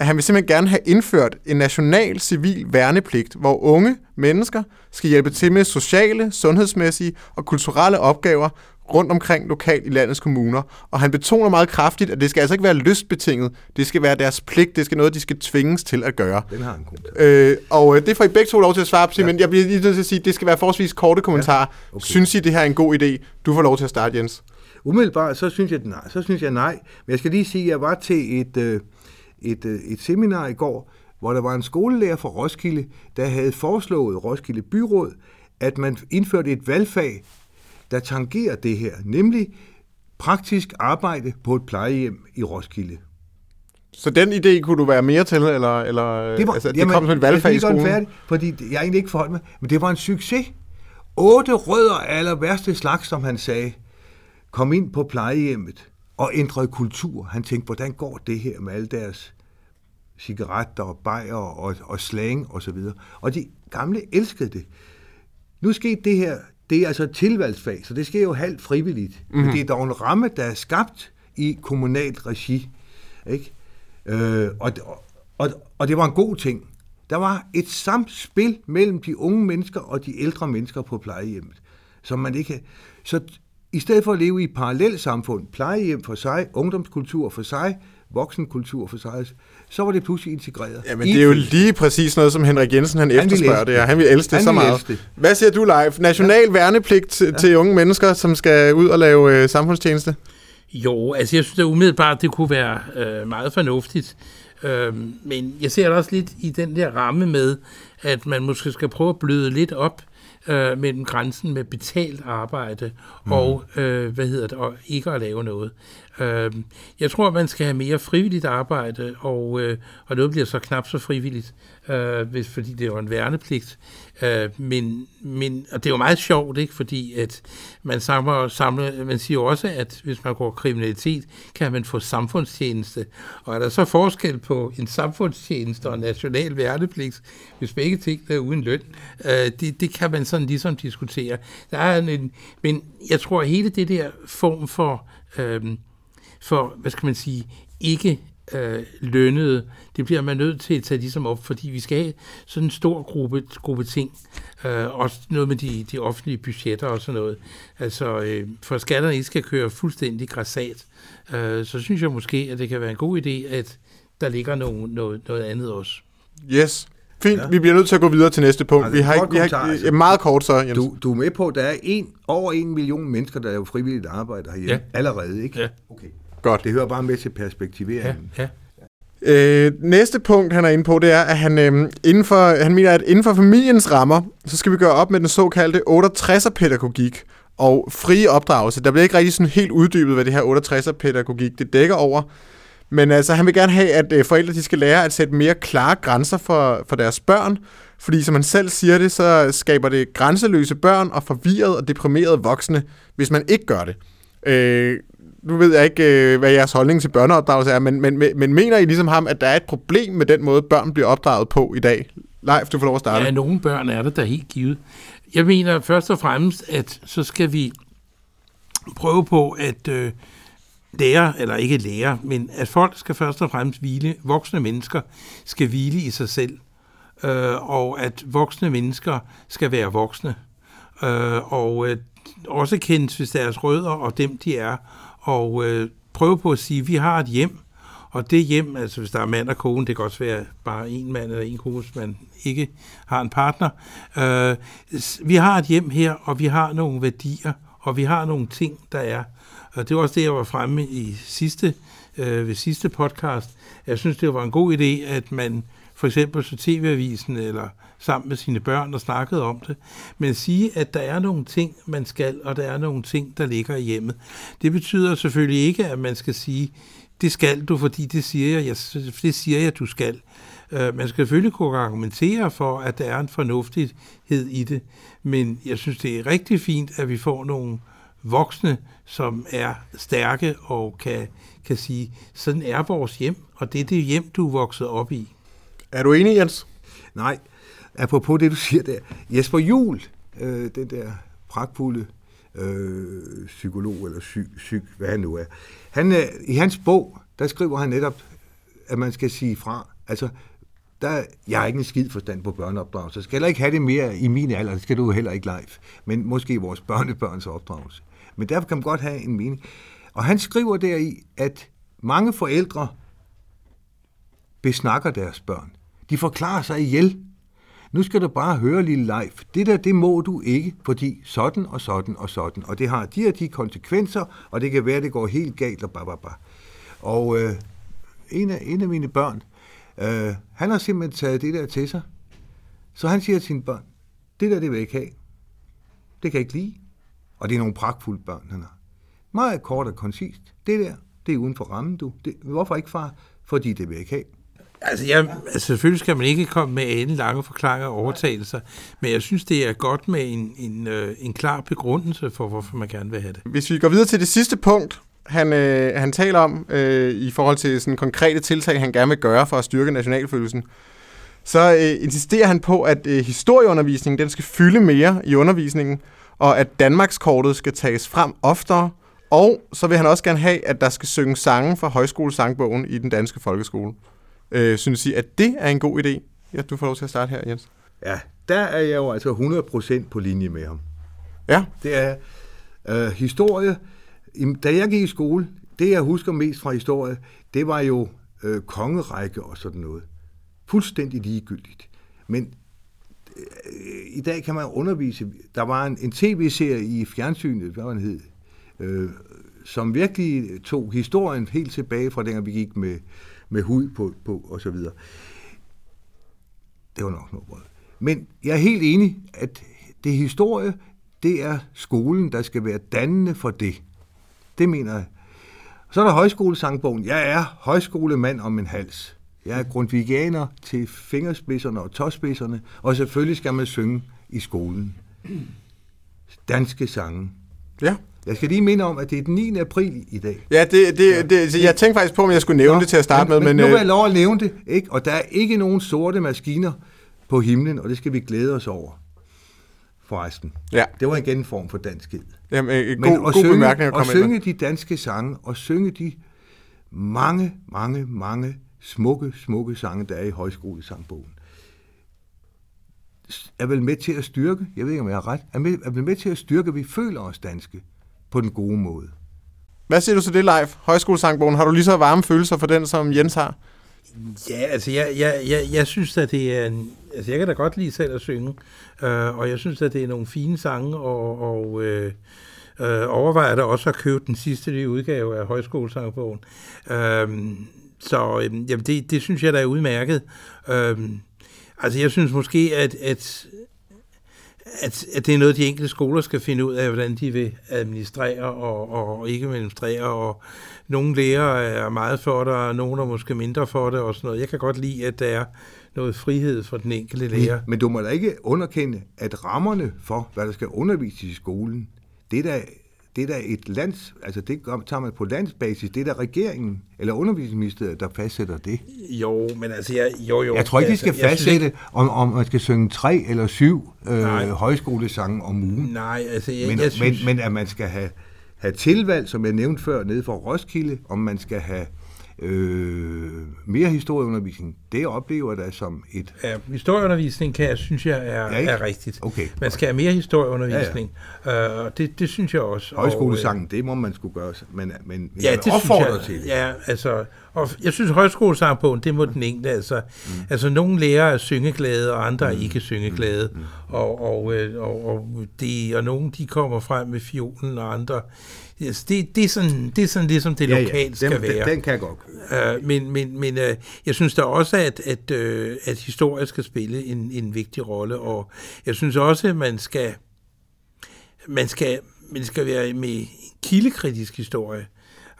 at han vil simpelthen gerne have indført en national civil værnepligt, hvor unge mennesker skal hjælpe til med sociale, sundhedsmæssige og kulturelle opgaver rundt omkring lokalt i landets kommuner. Og han betoner meget kraftigt, at det skal altså ikke være lystbetinget. Det skal være deres pligt. Det skal noget, de skal tvinges til at gøre. Den har han god. Øh, og øh, det får I begge to lov til at svare på, ja. men jeg bliver lige nødt til at sige, at det skal være forholdsvis korte kommentarer. Ja. Okay. Synes I, det her er en god idé? Du får lov til at starte, Jens. Umiddelbart, så synes jeg nej. Så synes jeg nej. Men jeg skal lige sige, at jeg var til et, øh, et, øh, et seminar i går, hvor der var en skolelærer fra Roskilde, der havde foreslået Roskilde Byråd, at man indførte et valgfag, der tangerer det her, nemlig praktisk arbejde på et plejehjem i Roskilde. Så den idé kunne du være mere til, eller, eller Det, var, altså, det kom som et valgfag i skolen? Færdig, fordi jeg egentlig ikke forholdt mig, men det var en succes. Otte rødder af aller værste slags, som han sagde, kom ind på plejehjemmet og ændrede kultur. Han tænkte, hvordan går det her med alle deres cigaretter og bajer og, og slang og så videre. Og de gamle elskede det. Nu skete det her, det er altså et tilvalgsfag, så det sker jo halvt frivilligt. Mm-hmm. Men det er dog en ramme, der er skabt i kommunalt regi. Ikke? Øh, og, og, og det var en god ting. Der var et samspil mellem de unge mennesker og de ældre mennesker på plejehjemmet, som man ikke... Så i stedet for at leve i et parallelt samfund, plejehjem for sig, ungdomskultur for sig, voksenkultur for sig, så var det pludselig integreret. Jamen, I det er jo lige præcis noget, som Henrik Jensen han, vil efterspørger det, og han vil elske det Han så meget. elske det. Hvad siger du, Leif? National ja. værnepligt til, ja. til unge mennesker, som skal ud og lave øh, samfundstjeneste? Jo, altså jeg synes da umiddelbart, det kunne være øh, meget fornuftigt. Øh, men jeg ser det også lidt i den der ramme med, at man måske skal prøve at bløde lidt op øh, mellem grænsen med betalt arbejde mm. og, øh, hvad hedder det, og ikke at lave noget. Øh, jeg tror, man skal have mere frivilligt arbejde, og, øh, og noget bliver så knap så frivilligt, øh, hvis, fordi det er jo en værnepligt. Øh, men, men, og det er jo meget sjovt, ikke? fordi at man, samler, samler, man siger også, at hvis man går kriminalitet, kan man få samfundstjeneste. Og er der så forskel på en samfundstjeneste og en national værnepligt, hvis begge ting er uden løn, øh, det, det kan man sådan ligesom diskutere. Der er en, men jeg tror, at hele det der form for, øh, for hvad skal man sige, ikke øh, lønnede, det bliver man nødt til at tage ligesom op, fordi vi skal have sådan en stor gruppe, gruppe ting. Øh, også noget med de, de offentlige budgetter og sådan noget. Altså, øh, for skatterne ikke skal køre fuldstændig græsat, øh, så synes jeg måske, at det kan være en god idé, at der ligger noget, noget, noget andet også. Yes. Fint, ja. vi bliver nødt til at gå videre til næste punkt. Altså, vi har ikke, vi har, altså. meget kort så, Jens. Du, du er med på, at der er en, over en million mennesker, der er jo frivilligt arbejde herhjemme. Ja. Allerede, ikke? Ja. Okay. Godt. Det hører bare med til perspektiveringen. Ja, ja. Øh, næste punkt, han er inde på, det er, at han, øh, inden for, han mener, at inden for familiens rammer, så skal vi gøre op med den såkaldte 68'er-pædagogik og frie opdragelse. Der bliver ikke rigtig sådan helt uddybet, hvad det her 68'er-pædagogik det dækker over. Men altså, han vil gerne have, at øh, forældre de skal lære at sætte mere klare grænser for, for deres børn, fordi som han selv siger det, så skaber det grænseløse børn og forvirrede og deprimerede voksne, hvis man ikke gør det. Øh, nu ved jeg ikke, øh, hvad jeres holdning til børneopdragelse er, men, men, men mener I ligesom ham, at der er et problem med den måde, børn bliver opdraget på i dag? Leif, du får lov at starte. Ja, nogle børn er det der helt givet. Jeg mener først og fremmest, at så skal vi prøve på at øh, lære, eller ikke lære, men at folk skal først og fremmest hvile, voksne mennesker skal hvile i sig selv, øh, og at voksne mennesker skal være voksne, øh, og øh, også kendes hvis deres rødder og dem de er, og øh, prøve på at sige, at vi har et hjem, og det hjem, altså hvis der er mand og kone, det kan også være bare en mand eller en kone, hvis man ikke har en partner. Øh, vi har et hjem her, og vi har nogle værdier, og vi har nogle ting, der er. Og det var også det, jeg var fremme i sidste, øh, ved sidste podcast. Jeg synes, det var en god idé, at man for eksempel så TV-avisen eller sammen med sine børn og snakkede om det, men sige, at der er nogle ting, man skal, og der er nogle ting, der ligger i hjemmet. Det betyder selvfølgelig ikke, at man skal sige, det skal du, fordi det siger jeg, det siger jeg, du skal. Uh, man skal selvfølgelig kunne argumentere for, at der er en fornuftighed i det, men jeg synes, det er rigtig fint, at vi får nogle voksne, som er stærke og kan, kan sige, sådan er vores hjem, og det er det hjem, du er vokset op i. Er du enig, Jens? Nej, apropos det, du siger der. Jesper Jul, øh, den der pragtfulde øh, psykolog, eller psyk, psyk, hvad han nu er. Han, øh, I hans bog, der skriver han netop, at man skal sige fra. Altså, der, jeg har ikke en skid forstand på børneopdragelse. Jeg skal heller ikke have det mere i min alder. Det skal du heller ikke live. Men måske vores børnebørns opdragelse. Men derfor kan man godt have en mening. Og han skriver deri, at mange forældre besnakker deres børn. De forklarer sig ihjel. Nu skal du bare høre, lille Leif, Det der, det må du ikke, fordi sådan og sådan og sådan. Og det har de og de konsekvenser, og det kan være, det går helt galt og bababa. Og øh, en, af, en af mine børn, øh, han har simpelthen taget det der til sig. Så han siger til sine børn, det der, det vil jeg ikke have. Det kan jeg ikke lide. Og det er nogle pragtfulde børn, han har. Meget kort og koncist. Det der, det er uden for rammen, du. Det, hvorfor ikke, far? Fordi det vil jeg ikke have. Altså, jeg, altså, selvfølgelig skal man ikke komme med en lange forklaringer og overtagelser, men jeg synes, det er godt med en, en, øh, en klar begrundelse for, hvorfor man gerne vil have det. Hvis vi går videre til det sidste punkt, han, øh, han taler om øh, i forhold til sådan konkrete tiltag, han gerne vil gøre for at styrke nationalfølelsen, så øh, insisterer han på, at øh, historieundervisningen den skal fylde mere i undervisningen, og at Danmarkskortet skal tages frem oftere, og så vil han også gerne have, at der skal synge sange fra højskolesangbogen i den danske folkeskole. Øh, synes I, at det er en god idé? Ja, du får lov til at starte her, Jens. Ja, der er jeg jo altså 100% på linje med ham. Ja. Det er øh, historie. Da jeg gik i skole, det jeg husker mest fra historie, det var jo øh, kongerække og sådan noget. Fuldstændig ligegyldigt. Men øh, i dag kan man undervise. Der var en, en tv-serie i fjernsynet, hvad den hed, øh, som virkelig tog historien helt tilbage fra dengang vi gik med med hud på, på og så videre. Det var nok noget brød. Men jeg er helt enig, at det historie, det er skolen, der skal være dannende for det. Det mener jeg. Så er der højskolesangbogen. Jeg er højskolemand om en hals. Jeg er grundvigianer til fingerspidserne og tåspidserne, og selvfølgelig skal man synge i skolen. Danske sange. Ja. Jeg skal lige minde om, at det er den 9. april i dag. Ja, det, det, det, jeg tænkte faktisk på, om jeg skulle nævne Nå, det til at starte men, med. Men, men nu vil jeg lov at nævne det, ikke? og der er ikke nogen sorte maskiner på himlen, og det skal vi glæde os over forresten. Ja. Det var igen en form for danskhed. Jamen, øh, Men god, at god synge, bemærkning at at komme ind synge med. de danske sange, og synge de mange, mange, mange smukke, smukke sange, der er i højskolesangbogen, er vel med til at styrke, jeg ved ikke, om jeg har ret, er, med, er vel med til at styrke, at vi føler os danske på den gode måde. Hvad siger du til det live? Højskolesangbogen, har du lige så varme følelser for den, som Jens har? Ja, altså jeg, jeg, jeg, jeg synes, at det er en, altså jeg kan da godt lide selv at synge, øh, og jeg synes, at det er nogle fine sange, og, og øh, øh, overvejer da også at købe den sidste nye udgave af Højskolesangbogen. Øh, så øh, jamen det, det synes jeg, der er udmærket. Øh, altså jeg synes måske, at, at at, at det er noget, de enkelte skoler skal finde ud af, hvordan de vil administrere og, og ikke administrere, og nogle lærere er meget for det, og nogle er måske mindre for det, og sådan noget. Jeg kan godt lide, at der er noget frihed for den enkelte lærer. Men du må da ikke underkende, at rammerne for, hvad der skal undervises i skolen, det er da, det er da et lands, altså det tager man på landsbasis, det er da regeringen eller undervisningsministeriet, der fastsætter det. Jo, men altså, jeg, jo, jo. Jeg tror ikke, de altså, skal jeg synes fastsætte, om, om man skal synge tre eller syv øh, højskolesange om ugen. Nej, altså, jeg, Men, jeg synes... men, men at man skal have, have tilvalg, som jeg nævnte før, nede for Roskilde, om man skal have øh, mere historieundervisning, det oplever jeg som et... Ja, historieundervisning kan jeg, synes jeg er, Ja, ikke? er rigtigt. Okay. Man skal have mere historieundervisning, ja, ja. Øh, det, det synes jeg også. Og, Højskolesangen, det må man skulle gøre, men, men Ja, det vil synes opfordre jeg, til det. Ja, altså, og jeg synes, højskolesangbogen, det må den enkelte, altså, mm. altså nogle lærere er syngeglade, og andre er ikke syngeglade, mm. og, og, øh, og, og, de, og nogle, de kommer frem med fiolen, og andre, yes, det, det, er sådan, det er sådan ligesom det Ja, ja, lokalt skal være. Den, den kan jeg godt. Øh, men men, men øh, jeg synes da også, at, at, øh, at historie skal spille en, en vigtig rolle, og jeg synes også, at man skal, man skal, man skal være med kildekritisk historie.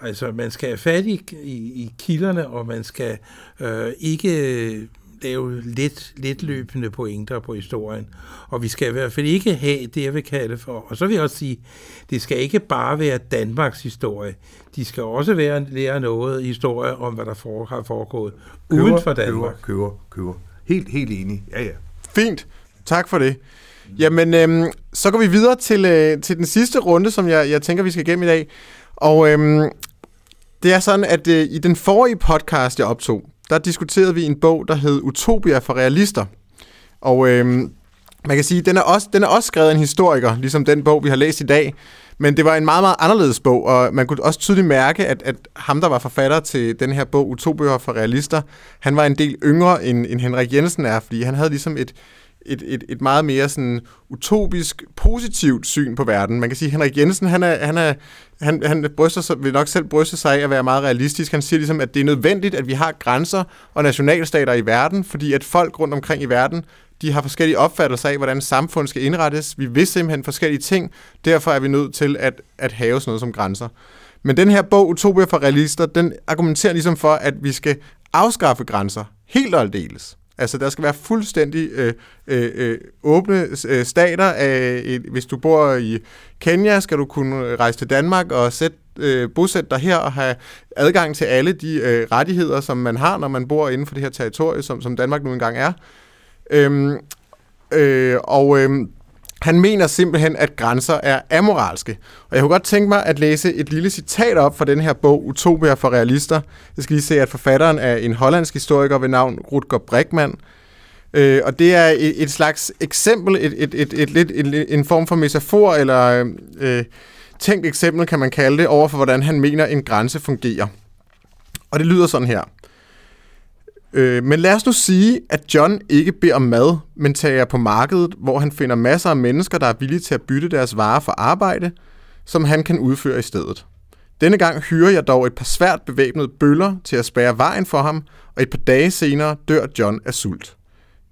Altså, man skal have fat i, i, i kilderne, og man skal øh, ikke lave lidt, lidt løbende pointer på historien. Og vi skal i hvert fald ikke have det, jeg vil kalde for. Og så vil jeg også sige, det skal ikke bare være Danmarks historie. De skal også være, lære noget historie om, hvad der for, har foregået uden for Danmark. Køber, køber, køber. Helt, helt enig. Ja, ja. Fint. Tak for det. Jamen, øhm, så går vi videre til, øh, til den sidste runde, som jeg, jeg tænker, vi skal igennem i dag. Og øhm, det er sådan, at øh, i den forrige podcast, jeg optog, der diskuterede vi en bog, der hed Utopia for realister. Og øh, man kan sige, den er, også, den er også skrevet af en historiker, ligesom den bog, vi har læst i dag. Men det var en meget, meget anderledes bog, og man kunne også tydeligt mærke, at, at ham, der var forfatter til den her bog, Utopia for realister, han var en del yngre, end, end Henrik Jensen er, fordi han havde ligesom et, et, et, et meget mere sådan utopisk, positivt syn på verden. Man kan sige, at Henrik Jensen, han, er, han, er, han, han bryster sig, vil nok selv bryste sig af at være meget realistisk. Han siger ligesom, at det er nødvendigt, at vi har grænser og nationalstater i verden, fordi at folk rundt omkring i verden, de har forskellige opfattelser af, hvordan samfund skal indrettes. Vi vil simpelthen forskellige ting, derfor er vi nødt til at, at have sådan noget som grænser. Men den her bog, Utopia for realister, den argumenterer ligesom for, at vi skal afskaffe grænser helt og aldeles. Altså, der skal være fuldstændig øh, øh, øh åbne øh, stater. Af, hvis du bor i Kenya, skal du kunne rejse til Danmark og sætte, øh, bosætte dig her og have adgang til alle de øh, rettigheder, som man har, når man bor inden for det her territorie, som, som Danmark nu engang er. Øhm, øh, og øh, han mener simpelthen, at grænser er amoralske. Og jeg kunne godt tænke mig at læse et lille citat op fra den her bog, Utopia for realister. Jeg skal lige se, at forfatteren er en hollandsk historiker ved navn Rutger Bregman. Øh, og det er et, et slags eksempel, et, et, et, et, et, et, en form for metafor, eller øh, tænkt eksempel, kan man kalde det, over for hvordan han mener, en grænse fungerer. Og det lyder sådan her. Øh, men lad os nu sige, at John ikke beder om mad, men tager på markedet, hvor han finder masser af mennesker, der er villige til at bytte deres varer for arbejde, som han kan udføre i stedet. Denne gang hyrer jeg dog et par svært bevæbnede bøller til at spære vejen for ham, og et par dage senere dør John af sult.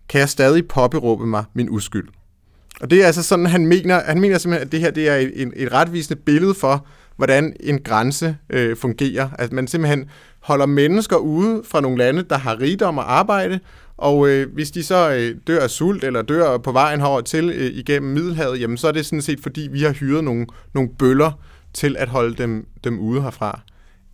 Kan jeg stadig påberåbe mig min uskyld? Og det er altså sådan, han mener, han mener simpelthen, at det her det er et, et retvisende billede for, hvordan en grænse øh, fungerer. At man simpelthen holder mennesker ude fra nogle lande, der har rigdom og arbejde, og øh, hvis de så øh, dør af sult eller dør på vejen herover til øh, igennem Middelhavet, jamen så er det sådan set fordi, vi har hyret nogle, nogle bøller til at holde dem, dem ude herfra.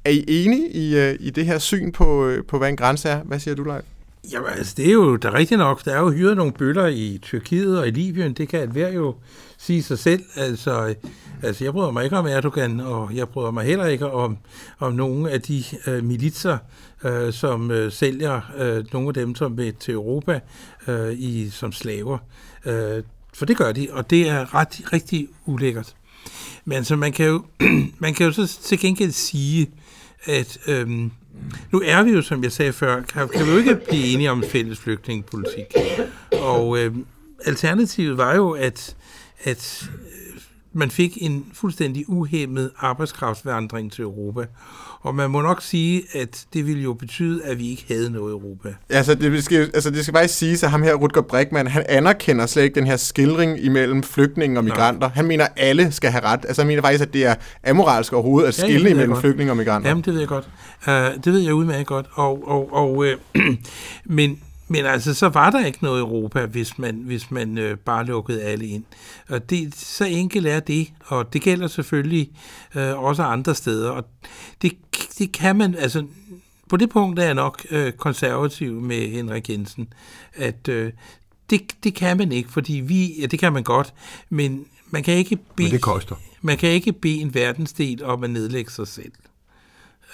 Er I enige i, øh, i det her syn på, øh, på, hvad en grænse er? Hvad siger du, Leif? Jamen, altså, det er jo da rigtigt nok. Der er jo hyret nogle bøller i Tyrkiet og i Libyen. Det kan hver jo sige sig selv. Altså, altså, jeg bryder mig ikke om Erdogan, og jeg bryder mig heller ikke om, om nogle af de øh, militser, øh, som øh, sælger øh, nogle af dem som vil til Europa øh, i, som slaver. Øh, for det gør de, og det er ret, rigtig ulækkert. Men altså, man kan jo, man kan jo så til gengæld sige, at Øh, nu er vi jo, som jeg sagde før, kan, kan vi jo ikke blive enige om fælles flygtningepolitik. Og øh, alternativet var jo, at, at man fik en fuldstændig uhemmet arbejdskraftvandring til Europa. Og man må nok sige, at det ville jo betyde, at vi ikke havde noget Europa. Altså, det skal, altså, det skal faktisk sige, at ham her, Rutger Brickmann, han anerkender slet ikke den her skildring imellem flygtninge og migranter. Han mener, at alle skal have ret. Altså, han mener faktisk, at det er amoralsk overhovedet at skille ja, imellem flygtninge og migranter. Jamen, det ved jeg godt. Uh, det ved jeg udmærket godt. Og, og, og, uh, men, men altså, så var der ikke noget Europa, hvis man, hvis man øh, bare lukkede alle ind. Og det, så enkelt er det, og det gælder selvfølgelig øh, også andre steder. Og det, det kan man, altså på det punkt er jeg nok øh, konservativ med Henrik Jensen, at øh, det, det kan man ikke, fordi vi, ja, det kan man godt, men man kan ikke bede, men det koster. Man kan ikke bede en verdensdel om at nedlægge sig selv.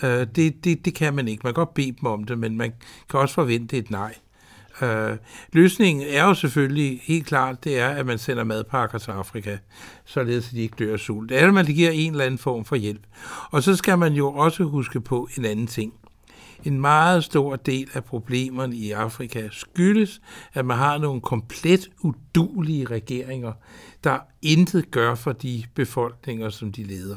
Øh, det, det, det kan man ikke. Man kan godt bede dem om det, men man kan også forvente et nej. Øh, løsningen er jo selvfølgelig helt klart, det er, at man sender madpakker til Afrika, således at de ikke dør af sult. Det er, at man giver en eller anden form for hjælp. Og så skal man jo også huske på en anden ting. En meget stor del af problemerne i Afrika skyldes, at man har nogle komplet udulige regeringer, der intet gør for de befolkninger, som de leder.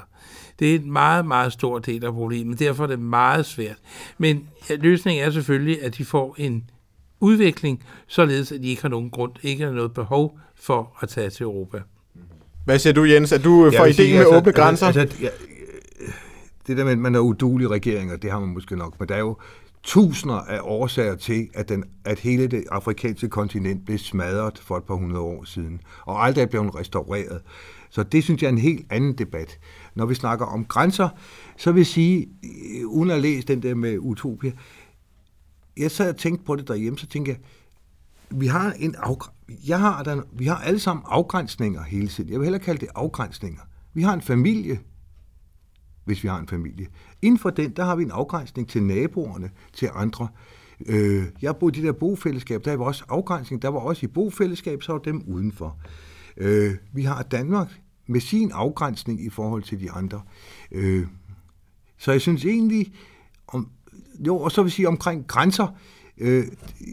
Det er en meget, meget stor del af problemet. Derfor er det meget svært. Men ja, løsningen er selvfølgelig, at de får en udvikling, således at de ikke har nogen grund, ikke har noget behov for at tage til Europa. Hvad siger du, Jens? Er du for ideen med altså, åbne altså, grænser? Altså, ja, det der med, at man er udulige regeringer, det har man måske nok, men der er jo tusinder af årsager til, at, den, at hele det afrikanske kontinent blev smadret for et par hundrede år siden, og aldrig blevet restaureret. Så det synes jeg er en helt anden debat. Når vi snakker om grænser, så vil jeg sige, uden at læse den der med utopia, jeg sad og tænkte på det derhjemme, så tænkte jeg, vi har en jeg har der, vi har alle sammen afgrænsninger hele tiden. Jeg vil hellere kalde det afgrænsninger. Vi har en familie, hvis vi har en familie. Inden for den, der har vi en afgrænsning til naboerne, til andre. Øh, jeg boede i de der bofællesskab, der var også afgrænsning. Der var også i bofællesskab, så var dem udenfor. Øh, vi har Danmark med sin afgrænsning i forhold til de andre. Øh, så jeg synes egentlig, om, jo, og så vil jeg sige omkring grænser, øh,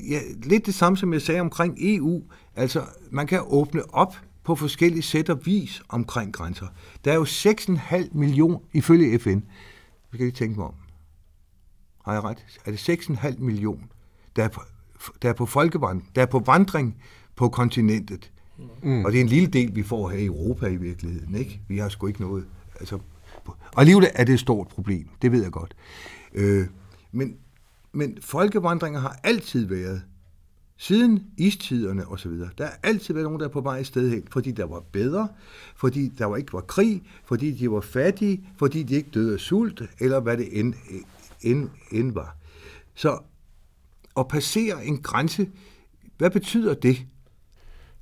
ja, lidt det samme, som jeg sagde omkring EU. Altså, man kan åbne op på forskellige sæt og vis omkring grænser. Der er jo 6,5 million ifølge FN. Vi kan lige tænke mig om. Har jeg ret? Er det 6,5 million, der er på, der er på folkevandring, der er på vandring på kontinentet. Mm. Og det er en lille del, vi får her i Europa i virkeligheden. Ikke? Vi har sgu ikke noget. Altså, og alligevel er det et stort problem. Det ved jeg godt. Øh, men, men folkevandringer har altid været, siden istiderne osv., der har altid været nogen, der er på vej et sted hen, fordi der var bedre, fordi der var ikke var krig, fordi de var fattige, fordi de ikke døde af sult, eller hvad det end, end, end var. Så at passere en grænse, hvad betyder det?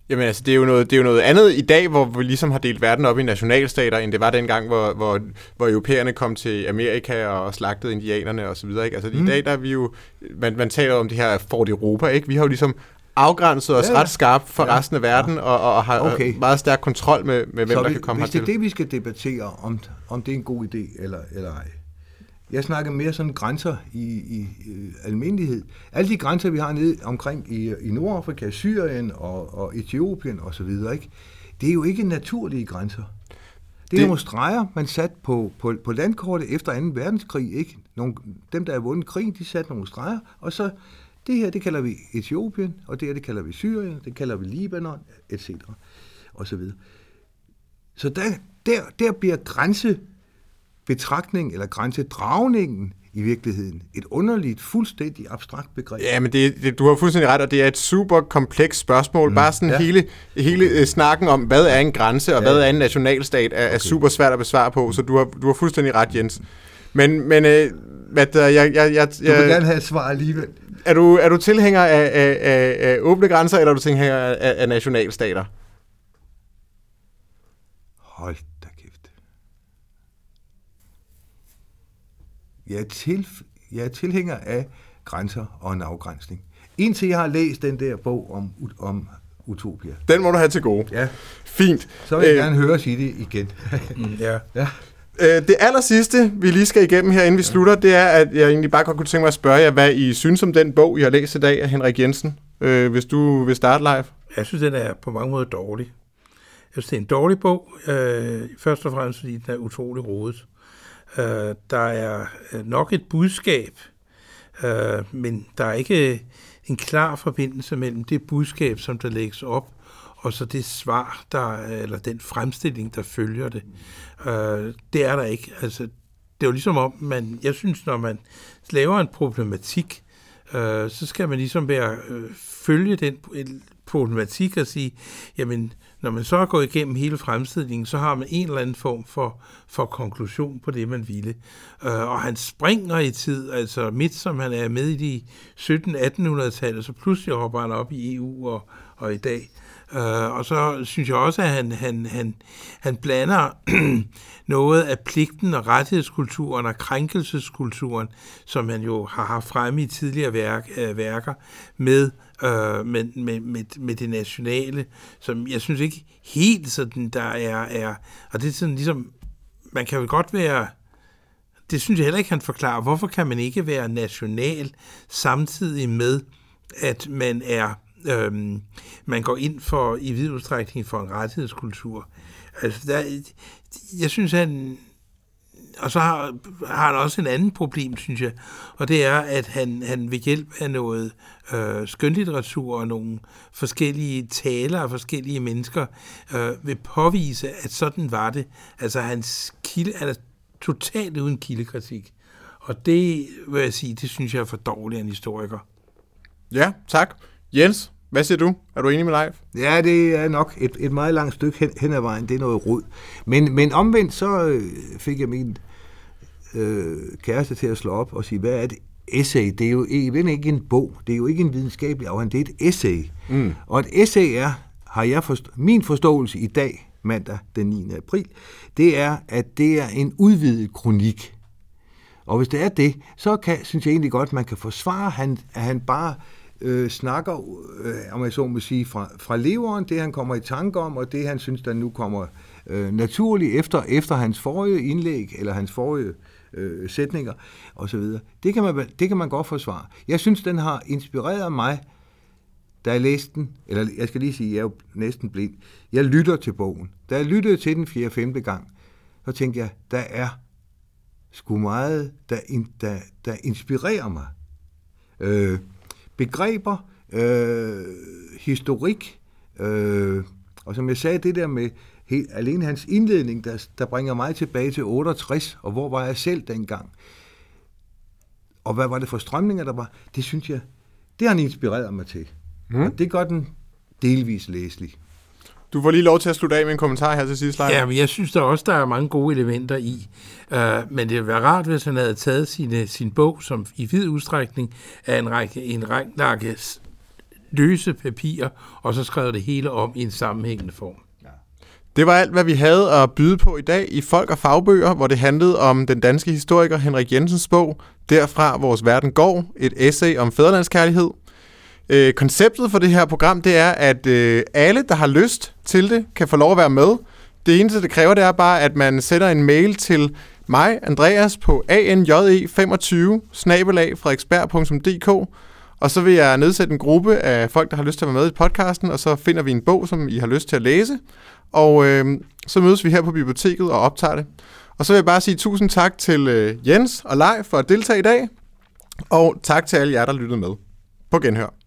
Jamen altså, det er, jo noget, det er jo noget andet i dag, hvor vi ligesom har delt verden op i nationalstater, end det var dengang, hvor, hvor, hvor europæerne kom til Amerika og slagtede indianerne og så videre. Ikke? Altså mm. i dag, der er vi jo, man, man taler om det her Fort Europa, ikke? Vi har jo ligesom afgrænset os ja, ja. ret skarpt for ja, resten af verden, ja. og, og har okay. meget stærk kontrol med, med hvem, så der vi, kan komme hertil. Hvis det er det, vi skal debattere, om, om det er en god idé eller, eller ej, jeg snakker mere sådan grænser i, i, i almindelighed. Alle de grænser, vi har nede omkring i, i Nordafrika, Syrien og, og Etiopien osv., ikke? det er jo ikke naturlige grænser. Det er det... nogle streger, man satte på, på, på landkortet efter 2. verdenskrig. Ikke? Nogle, dem, der er vundet krig, de satte nogle streger, og så det her, det kalder vi Etiopien, og det her, det kalder vi Syrien, det kalder vi Libanon, etc. og så videre. Så der, der, der bliver grænsebetragtning eller grænsedragningen i virkeligheden et underligt, fuldstændig abstrakt begreb. Ja, men det, det, du har fuldstændig ret, og det er et super komplekst spørgsmål. Mm. Bare sådan Ja. hele, hele øh, snakken om, hvad er en grænse, og Ja. hvad er en nationalstat, er, okay. er super svært at besvare på, så du har, du har fuldstændig ret, Jens. Men, men øh, hvad der, jeg, jeg, jeg, Du vil jeg, gerne have et svar alligevel. er, du, er du tilhænger af, af, af, af åbne grænser, eller er du tilhænger af, af nationalstater? Hold da kæft. Jeg er, til, jeg er tilhænger af grænser og en afgrænsning. Indtil jeg har læst den der bog om, om Utopia. Den må du have til gode. Ja, Fint. så vil jeg Øh, gerne høre i det igen. Mm, ja. ja. Øh, det aller sidste, vi lige skal igennem her, inden vi slutter, det er, at jeg egentlig bare godt kunne tænke mig at spørge jer, hvad I synes om den bog, I har læst i dag af Henrik Jensen. Øh, hvis du vil starte live. Jeg synes, den er på mange måder dårlig. Jeg synes, det er en dårlig bog, øh, først og fremmest fordi den er utrolig rodet. Øh, der er øh, nok et budskab, øh, men der er ikke en klar forbindelse mellem det budskab, som der lægges op, og så det svar, der, eller den fremstilling, der følger det. Øh, det er der ikke. Altså, det er jo ligesom om, man, jeg synes, når man laver en problematik, øh, så skal man ligesom være, øh, følge den problematik og sige, jamen, når man så er gået igennem hele fremstillingen, så har man en eller anden form for, for konklusion på det, man ville. Øh, og han springer i tid, altså midt som han er med i de 17-1800-tallet, så pludselig hopper han op i EU og, og i dag. Øh, og så synes jeg også, at han, han, han, han blander noget af pligten og rettighedskulturen og krænkelseskulturen, som han jo har haft fremme i tidligere værk, øh, værker, med, øh, med, med, med, med det nationale, som jeg synes ikke helt sådan, der er, er og det er sådan ligesom, man kan jo godt være, det synes jeg heller ikke, han forklarer, hvorfor kan man ikke være national samtidig med, at man er øhm, man går ind for i vid udstrækning for en rettighedskultur. Altså, der, jeg synes, han og så har, har han også en anden problem, synes jeg, og det er, at han, han ved hjælp af noget øh, skønlitteratur og nogle forskellige taler af forskellige mennesker øh, vil påvise, at sådan var det. Altså hans kilde, han er totalt uden kildekritik. Og det vil jeg sige, det synes jeg er for dårligt af en historiker. Ja, tak. Jens, hvad siger du? Er du enig med Leif? Ja, det er nok et, et meget langt stykke hen, hen ad vejen. Det er noget rod. Men, men omvendt så øh, fik jeg min øh, kæreste til at slå op og sige, hvad er et essay? Det er jo ikke, ikke en bog. Det er jo ikke en videnskabelig afhandling. Det er et essay. Mm. Og et essay er, har jeg forst- min forståelse i dag, mandag den 9. april, det er, at det er en udvidet kronik. Og hvis det er det, så kan, synes jeg egentlig godt, man kan forsvare, han, at han bare øh, snakker, øh, om jeg så må sige, fra, fra leveren, det han kommer i tanke om, og det han synes, der nu kommer øh, naturligt efter, efter hans forrige indlæg, eller hans forrige øh, sætninger, osv. Det kan, man, det kan man godt forsvare. Jeg synes, den har inspireret mig, da jeg læste den, eller jeg skal lige sige, jeg er jo næsten blind, jeg lytter til bogen. Da jeg lyttede til den 4. 5. gang, så tænkte jeg, der er sgu meget, der, in, der, der inspirerer mig. Øh, begreber, øh, historik, øh, og som jeg sagde, det der med helt, alene hans indledning, der, der bringer mig tilbage til 68, og hvor var jeg selv dengang? Og hvad var det for strømninger, der var? Det synes jeg, det har han inspireret mig til. Mm. Og det gør den delvis læselig. Du får lige lov til at slutte af med en kommentar her til sidst, Leif. Ja, men jeg synes der også, der er mange gode elementer i. Uh, men det ville være rart, hvis han havde taget sine, sin bog, som i vid udstrækning er en række, en række løse papirer, og så skrevet det hele om i en sammenhængende form. Det var alt, hvad vi havde at byde på i dag i Folk og Fagbøger, hvor det handlede om den danske historiker Henrik Jensens bog, Derfra vores verden går, et essay om fædrelandskærlighed. Øh, konceptet for det her program, det er, at øh, alle, der har lyst til det, kan få lov at være med. Det eneste, det kræver, det er bare, at man sender en mail til mig, Andreas, på anje25 snabelag frederiksberg.dk, og så vil jeg nedsætte en gruppe af folk, der har lyst til at være med i podcasten, og så finder vi en bog, som I har lyst til at læse. Og øh, så mødes vi her på biblioteket og optager det. Og så vil jeg bare sige tusind tak til øh, Jens og Leif for at deltage i dag. Og tak til alle jer, der lyttede med. På genhør.